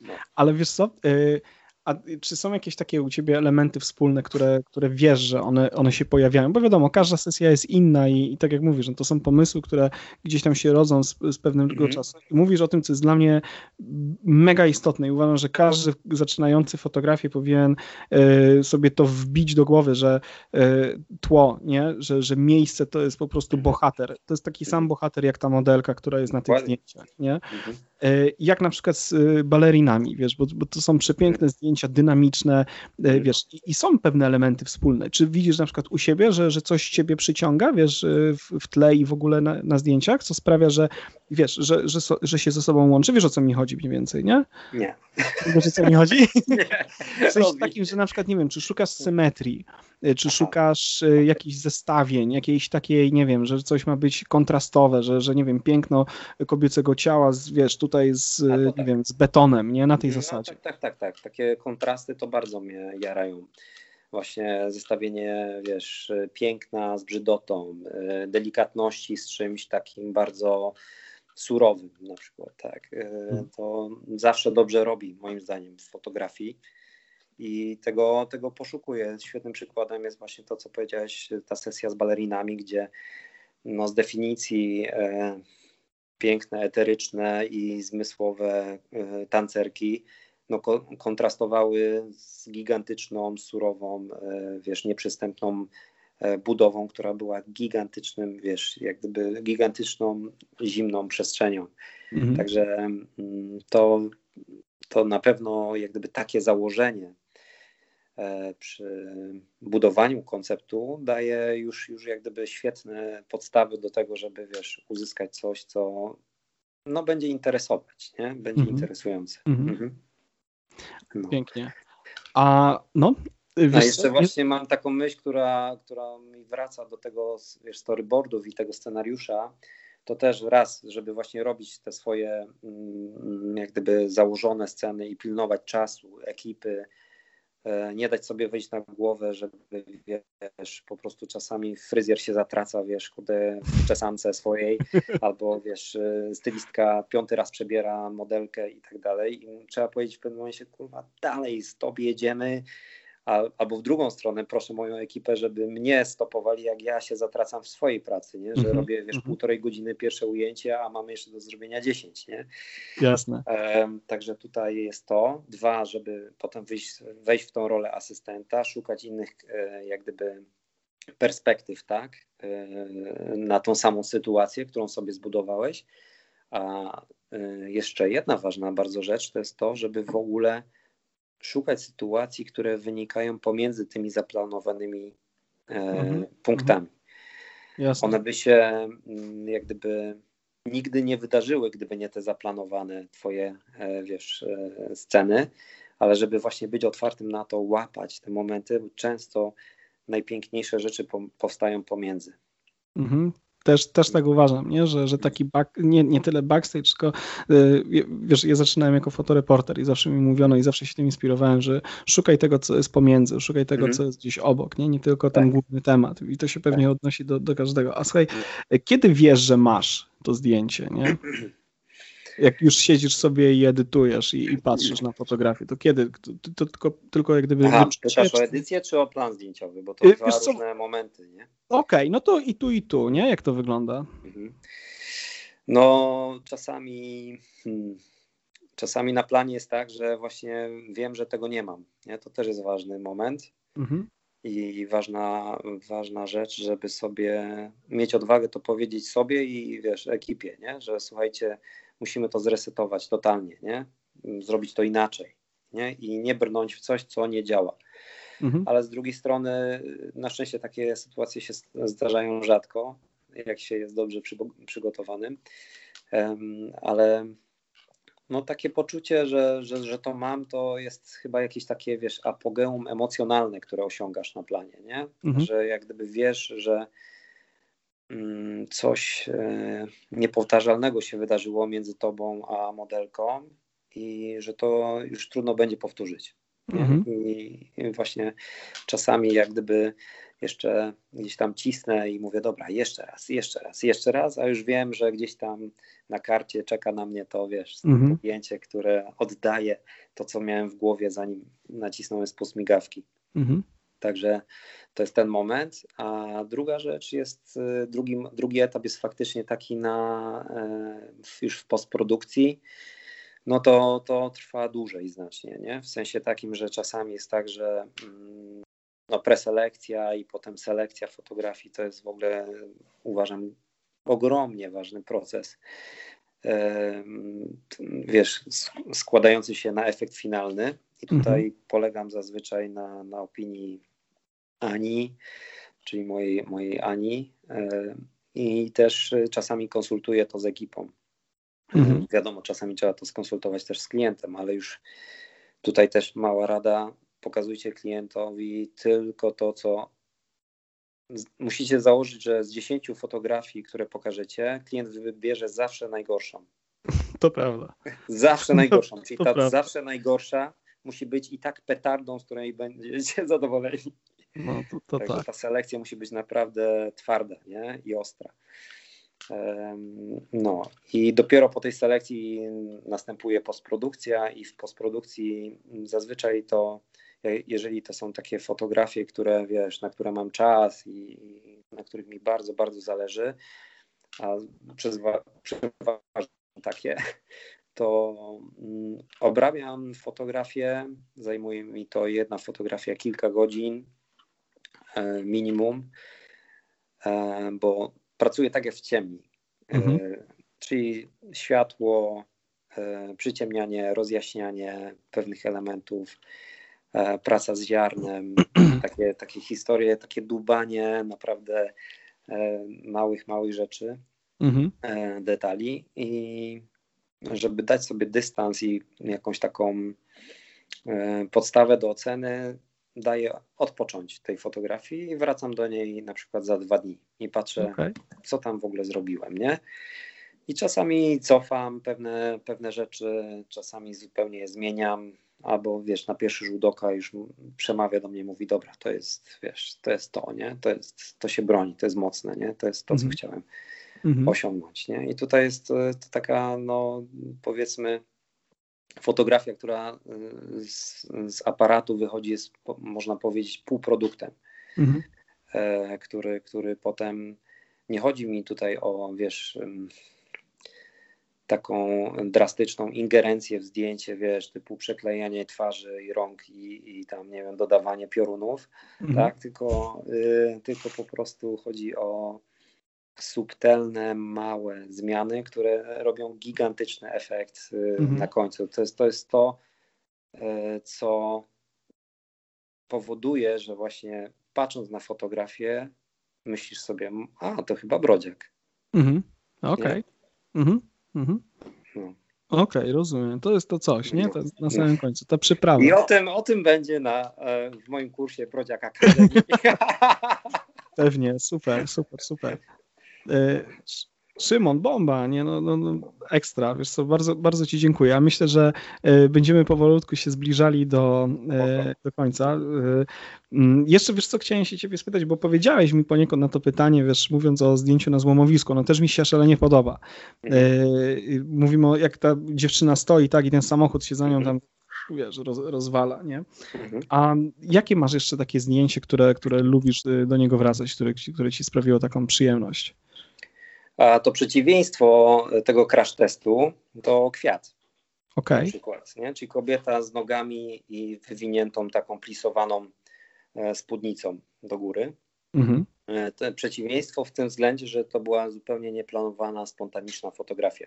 No. Ale wiesz co, y, a czy są jakieś takie u ciebie elementy wspólne, które, które wiesz, że one, one się pojawiają? Bo wiadomo, każda sesja jest inna i, i tak jak mówisz, no to są pomysły, które gdzieś tam się rodzą z, z pewnego mm -hmm. czasu. I mówisz o tym, co jest dla mnie mega istotne i uważam, że każdy zaczynający fotografię powinien y, sobie to wbić do głowy, że y, tło, nie? Że, że miejsce to jest po prostu bohater. To jest taki sam bohater jak ta modelka, która jest na tych zdjęciach, nie? Mm -hmm. y, jak na przykład z balerinami, wiesz, bo, bo to są przepiękne zdjęcia, dynamiczne, e, mhm. wiesz, i, i, są pewne elementy wspólne. Czy widzisz na przykład u siebie, że, że coś ciebie przyciąga, wiesz, e, w, w tle i w ogóle na, na, zdjęciach, co sprawia, że wiesz, że, że, so, że się ze sobą łączy? Wiesz, o co mi chodzi mniej więcej, nie? Nie. Wiesz, o co mi chodzi? Nie. Coś takim, że na przykład, nie wiem, czy szukasz symetrii, e, czy szukasz jakichś zestawień, jakiejś takiej, nie wiem, że coś ma być kontrastowe, że, że nie wiem, piękno kobiecego ciała, z, wiesz, tutaj z, nie tak. wiem, z betonem, nie? Na tej no, zasadzie. Tak, tak, tak, tak. Takie kontrasty to bardzo mnie jarają. Właśnie zestawienie, wiesz, piękna z brzydotą, e, delikatności z czymś takim bardzo surowym na przykład, tak. E, mhm. To zawsze dobrze robi, moim zdaniem, w fotografii i tego, tego poszukuję. Świetnym przykładem jest właśnie to, co powiedziałeś, ta sesja z balerinami, gdzie no, z definicji e, piękne, eteryczne i zmysłowe e, tancerki no, kontrastowały z gigantyczną, surową, e, wiesz, nieprzystępną e, budową, która była gigantycznym, wiesz, jak gdyby gigantyczną, zimną przestrzenią. Mhm. Także mm, to, to na pewno jak gdyby takie założenie e, przy budowaniu konceptu daje już, już jak gdyby świetne podstawy do tego, żeby wiesz, uzyskać coś, co no, będzie interesować, nie? będzie mhm. interesujące. Mhm. No. Pięknie. A no, Wiesz, A jeszcze właśnie mam taką myśl, która, która mi wraca do tego wiesz, storyboardów i tego scenariusza. To też raz, żeby właśnie robić te swoje mm, jak gdyby założone sceny i pilnować czasu, ekipy, nie dać sobie wejść na głowę, żeby wiesz, po prostu czasami fryzjer się zatraca, wiesz, kudy w czesance swojej, albo wiesz, e, stylistka piąty raz przebiera modelkę i tak dalej. I trzeba powiedzieć w pewnym momencie, kurwa, dalej, stop, jedziemy, albo w drugą stronę proszę moją ekipę, żeby mnie stopowali, jak ja się zatracam w swojej pracy, nie? że mm -hmm. robię wiesz, -hmm. półtorej godziny pierwsze ujęcie, a mamy jeszcze do zrobienia 10. Nie? Jasne. E, także tutaj jest to. Dwa, żeby potem wyjść, wejść w tą rolę asystenta, szukać innych e, jak gdyby perspektyw, tak, e, na tą samą sytuację, którą sobie zbudowałeś. A e, jeszcze jedna ważna bardzo rzecz to jest to, żeby w ogóle szukać sytuacji, które wynikają pomiędzy tymi zaplanowanymi e, mhm. punktami. Jasne. One by się mm, jak gdyby nigdy nie wydarzyły, gdyby nie te zaplanowane twoje, e, wiesz, e, sceny, ale żeby właśnie być otwartym na to, łapać te momenty, często najpiękniejsze rzeczy po, powstają pomiędzy. Mhm też, też tak uważam, nie? Że, że taki back, nie, nie tyle backstage, tylko yy, wiesz, ja zaczynałem jako fotoreporter i zawsze mi mówiono i zawsze się tym inspirowałem, że szukaj tego, co jest pomiędzy, szukaj tego, mm. co jest gdzieś obok, nie? Nie tylko ten tak. główny temat i to się pewnie tak. odnosi do, do każdego. A słuchaj, kiedy wiesz, że masz to zdjęcie, nie? jak już siedzisz sobie i edytujesz i, i patrzysz na fotografię, to kiedy? To, to tylko, tylko jak gdyby... Aha, pytasz o edycję czy o plan zdjęciowy? Bo to y, dwa różne momenty, nie? Okej, okay, no to i tu, i tu, nie? Jak to wygląda? Mhm. No, czasami... Hmm, czasami na planie jest tak, że właśnie wiem, że tego nie mam. Nie? To też jest ważny moment. Mhm. I ważna, ważna rzecz, żeby sobie mieć odwagę to powiedzieć sobie i wiesz, ekipie, nie? że słuchajcie, musimy to zresetować totalnie, nie? Zrobić to inaczej, nie? I nie brnąć w coś, co nie działa. Mhm. Ale z drugiej strony, na szczęście takie sytuacje się zdarzają rzadko, jak się jest dobrze przygotowanym, ale no takie poczucie, że, że, że to mam, to jest chyba jakieś takie, wiesz, apogeum emocjonalne, które osiągasz na planie, nie? Mhm. Że jak gdyby wiesz, że coś e, niepowtarzalnego się wydarzyło między tobą a modelką i że to już trudno będzie powtórzyć. Mhm. I, właśnie czasami jak gdyby jeszcze gdzieś tam cisnę i mówię, dobra, jeszcze raz, jeszcze raz, jeszcze raz, a już wiem, że gdzieś tam na karcie czeka na mnie to, wiesz, mhm. zdjęcie, które oddaje to, co miałem w głowie, zanim nacisnąłem spust migawki. Mhm. Także to jest ten moment. A druga rzecz jest, y, drugi, drugi etap jest faktycznie taki na e, już w postprodukcji. No to, to trwa dłużej znacznie, nie? W sensie takim, że czasami jest tak, że mm, no preselekcja i potem selekcja fotografii to jest w ogóle uważam ogromnie ważny proces. Wiesz, składający się na efekt finalny. I tutaj mhm. polegam zazwyczaj na, na opinii Ani, czyli mojej, mojej Ani. E, I też czasami konsultuję to z ekipą. Mhm. Wiadomo, czasami trzeba to skonsultować też z klientem, ale już tutaj też mała rada. Pokazujcie klientowi tylko to, co musicie założyć, że z 10 fotografii, które pokażecie, klient wybierze zawsze najgorszą. To prawda. Zawsze najgorszą. Czyli ta prawda. zawsze najgorsza musi być i tak petardą, z której będziecie zadowoleni. No, to, to Także tak. ta selekcja musi być naprawdę twarda nie? i ostra. No i dopiero po tej selekcji następuje postprodukcja i w postprodukcji zazwyczaj to, jeżeli to są takie fotografie, które wiesz, na które mam czas i na których mi bardzo, bardzo zależy, a przeważnie takie, to mm, obrabiam fotografię, zajmuje mi to jedna fotografia kilka godzin, minimum, e, bo pracuję tak jak w ciemni. E, mhm. Czyli światło, przyciemnianie, rozjaśnianie pewnych elementów, praca z ziarnem, takie, takie historie, takie dubanie naprawdę małych, małych rzeczy, mhm. detali i żeby dać sobie dystans i jakąś taką podstawę do oceny, daję odpocząć tej fotografii i wracam do niej na przykład za dwa dni i patrzę, okay. co tam w ogóle zrobiłem, nie? I czasami cofam pewne, pewne rzeczy, czasami zupełnie je zmieniam, albo wiesz, na pierwszy rzut oka już przemawia do mnie, mówi, dobra, to jest, wiesz, to jest to, nie? To, jest, to się broni, to jest mocne, nie? To jest to, co mm -hmm. chciałem mm -hmm. osiągnąć, nie? I tutaj jest to taka, no powiedzmy, fotografia, która y, z, z aparatu wychodzi, jest, można powiedzieć, półproduktem, mhm. e, który, który potem nie chodzi mi tutaj o, wiesz, taką drastyczną ingerencję w zdjęcie, wiesz, typu przeklejanie twarzy i rąk i, i tam, nie wiem, dodawanie piorunów, mhm. tak, tylko, y, tylko po prostu chodzi o subtelne, małe zmiany, które robią gigantyczny efekt y, mhm. na końcu. To jest to, jest to y, co powoduje, że właśnie patrząc na fotografię, myślisz sobie, a to chyba brodziak. Mhm. Okej. Okay. Mhm. Mhm. No. Okej, okay, rozumiem. To jest to coś, nie? To na samym no. końcu, ta przyprawa. I o tym, o tym będzie na, e, w moim kursie Brodziak Akademii. Pewnie, super, super, super. E, Szymon, bomba, nie? No, no, no, ekstra, wiesz co, bardzo, bardzo Ci dziękuję. myślę, że e, będziemy powolutku się zbliżali do, e, do końca. Mm, jeszcze wiesz co, chciałem się Ciebie spytać, bo powiedziałeś mi poniekąd na to pytanie, wiesz, mówiąc o zdjęciu na złomowisku, no też mi się szalenie podoba. Mówimy o, jak ta dziewczyna stoi, tak, i ten samochód się za nią mhm. tam wiesz, roz, rozwala, nie? Mhm. A jakie masz jeszcze takie zdjęcie, które, które lubisz do niego wracać, które, które ci sprawiło taką przyjemność? A to przeciwieństwo tego crash testu to kwiat. Okay. Na przykład, nie? Czyli kobieta z nogami i wywiniętą taką plisowaną e, spódnicą do góry. Mhm. E, to przeciwieństwo w tym względzie, że to była zupełnie nieplanowana, spontaniczna fotografia,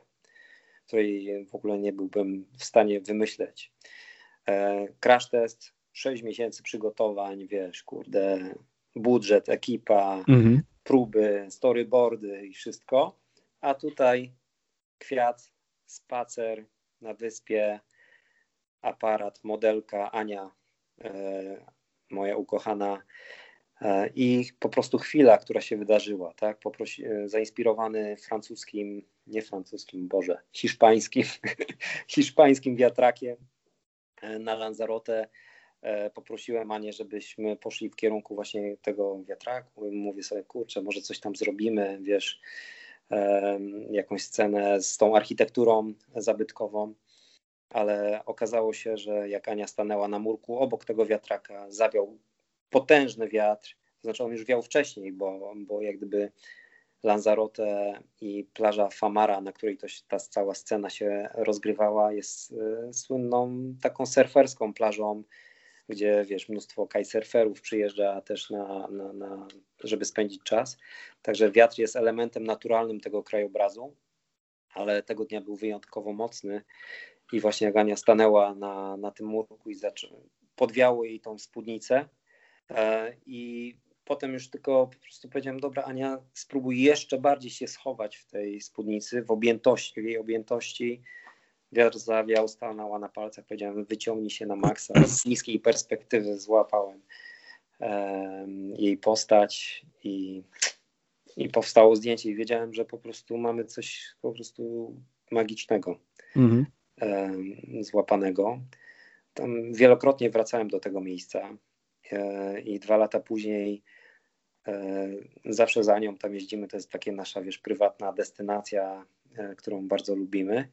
której w ogóle nie byłbym w stanie wymyśleć. E, crash test, 6 miesięcy przygotowań, wiesz, kurde, budżet, ekipa, mhm próby, storyboardy i wszystko, a tutaj kwiat, spacer na wyspie, aparat, modelka Ania, e, moja ukochana. E, i po prostu chwila, która się wydarzyła, tak? Poprosi, e, zainspirowany francuskim, nie francuskim, Boże, hiszpańskim, hiszpańskim wiatrakiem na Lanzarote poprosiłem Anię, żebyśmy poszli w kierunku właśnie tego wiatraku. Mówię sobie, kurczę, może coś tam zrobimy, wiesz, jakąś scenę z tą architekturą zabytkową. Ale okazało się, że jak Ania stanęła na murku obok tego wiatraka, zawiał potężny wiatr, to znaczy on już wiał wcześniej, bo, bo jak gdyby Lanzarote i plaża Famara, na której to, ta cała scena się rozgrywała, jest y, słynną taką surferską plażą gdzie wiesz, mnóstwo kitesurferów przyjeżdża też na, na, na, żeby spędzić czas. Także wiatr jest elementem naturalnym tego krajobrazu, ale tego dnia był wyjątkowo mocny i właśnie Agania stanęła na, na tym murku i zaczę... podwiało jej tą spódnicę e, i potem już tylko po prostu powiedziałem, dobra Ania, spróbuj jeszcze bardziej się schować w tej spódnicy, w objętości, w jej objętości, wiatr zawiał, stanęła na palcach, powiedziałem wyciągnij się na maksa. Z niskiej perspektywy złapałem um, jej postać i, i powstało zdjęcie i wiedziałem, że po prostu mamy coś po prostu magicznego mhm. um, złapanego. Tam wielokrotnie wracałem do tego miejsca e, i dwa lata później e, zawsze za nią tam jeździmy, to jest takie nasza, wiesz, prywatna destynacja, e, którą bardzo lubimy.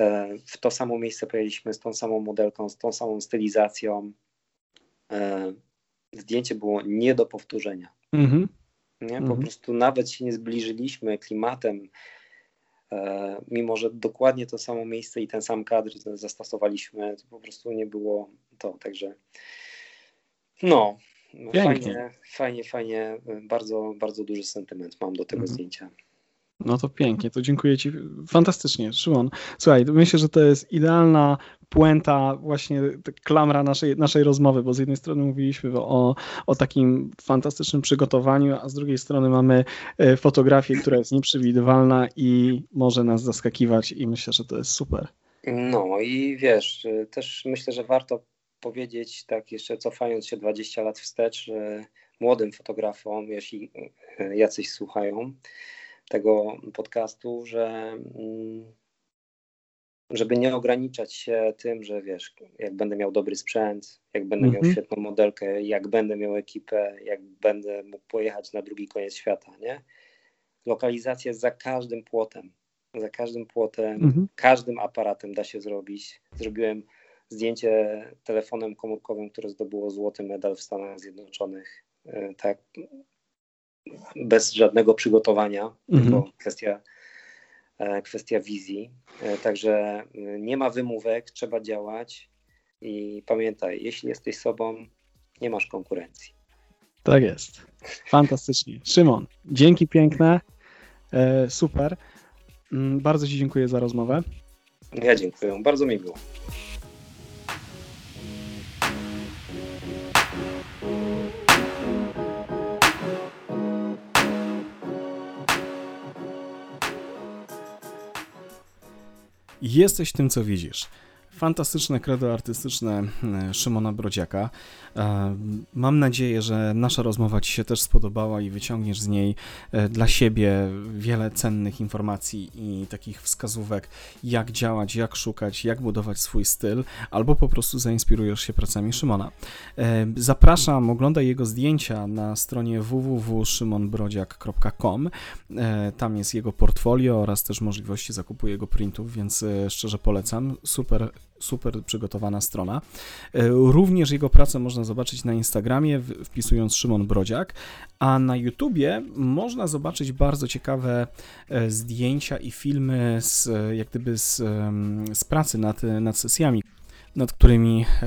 E, w to samo miejsce pojechaliśmy z tą samą modelką, z tą samą stylizacją. E, zdjęcie było nie do powtórzenia. Mm-hmm. Nie? Po mm-hmm. prostu nawet się nie zbliżyliśmy klimatem, e, mimo że dokładnie to samo miejsce i ten sam kadr zastosowaliśmy, to po prostu nie było to. Także no, fajnie, fajnie, fajnie. Bardzo, bardzo duży sentyment mam do tego mm-hmm. zdjęcia. No to pięknie, to dziękuję Ci fantastycznie, Szymon. Słuchaj, myślę, że to jest idealna puenta, właśnie klamra naszej, naszej rozmowy, bo z jednej strony mówiliśmy o, o takim fantastycznym przygotowaniu, a z drugiej strony mamy e, fotografię, która jest nieprzewidywalna i może nas zaskakiwać i myślę, że to jest super. No i wiesz, też myślę, że warto powiedzieć, tak jeszcze cofając się 20 lat wstecz, młodym fotografom, jeśli e, jacyś słuchają tego podcastu, że mm, żeby nie ograniczać się tym, że wiesz, jak będę miał dobry sprzęt, jak będę miał mhm. świetną modelkę, jak będę miał ekipę, jak będę mógł pojechać na drugi koniec świata, nie? Lokalizacja za każdym płotem. Za każdym płotem, mhm. każdym aparatem da się zrobić. Zrobiłem zdjęcie telefonem komórkowym, które zdobyło złoty medal w Stanach Zjednoczonych. E, tak, bez żadnego przygotowania, mhm. tylko kwestia E, kwestia wizji. E, także e, nie ma wymówek, trzeba działać i pamiętaj, jeśli jesteś sobą, nie masz konkurencji. Tak jest. Fantastycznie. Szymon, dzięki piękne. Super. Mm, bardzo Ci dziękuję za rozmowę. Ja dziękuję. Bardzo mi było. Jesteś tym, co widzisz. Fantastyczne kredo artystyczne e, Szymona Brodziaka. E, mam nadzieję, że nasza rozmowa Ci się też spodobała i wyciągniesz z niej e, dla siebie wiele cennych informacji i takich wskazówek, jak działać, jak szukać, jak budować swój styl, albo po prostu zainspirujesz się pracami Szymona. Zapraszam, oglądaj jego zdjęcia na stronie www.szymonbrodziak.com. Tam jest jego portfolio oraz też możliwości zakupu jego printów, więc szczerze polecam. Super super przygotowana strona. E, również jego pracę można zobaczyć na Instagramie, wpisując Szymon Brodziak, a na YouTubie można zobaczyć bardzo ciekawe e, zdjęcia i filmy z, jak gdyby z, z pracy nad, nad sesjami nad którymi e,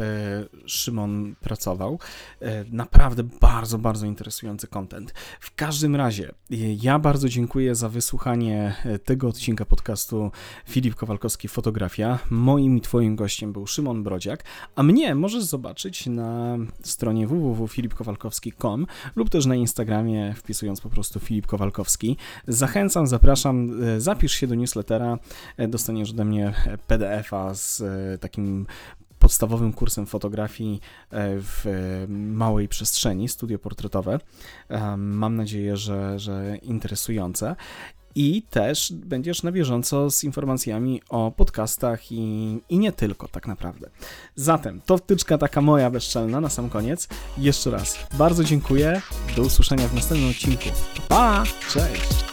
Szymon pracował. E, naprawdę bardzo, bardzo interesujący content. W każdym razie, e, ja bardzo dziękuję za wysłuchanie tego odcinka podcastu Filip Kowalkowski Fotografia. Moim i Twoim gościem był Szymon Brodziak, a mnie możesz zobaczyć na stronie www.filipkowalkowski.com lub też na Instagramie wpisując po prostu Filip Kowalkowski. Zachęcam, zapraszam, zapisz się do newslettera, dostaniesz ode mnie PDF-a z takim podstawowym kursem fotografii e, w małej przestrzeni, studio portretowe. E, mam nadzieję, że, że interesujące. I też będziesz na bieżąco z informacjami o podcastach i, i nie tylko, tak naprawdę. Zatem to wtyczka taka moja bezczelna na sam koniec. Jeszcze raz bardzo dziękuję. Do usłyszenia w następnym odcinku. Pa! Cześć!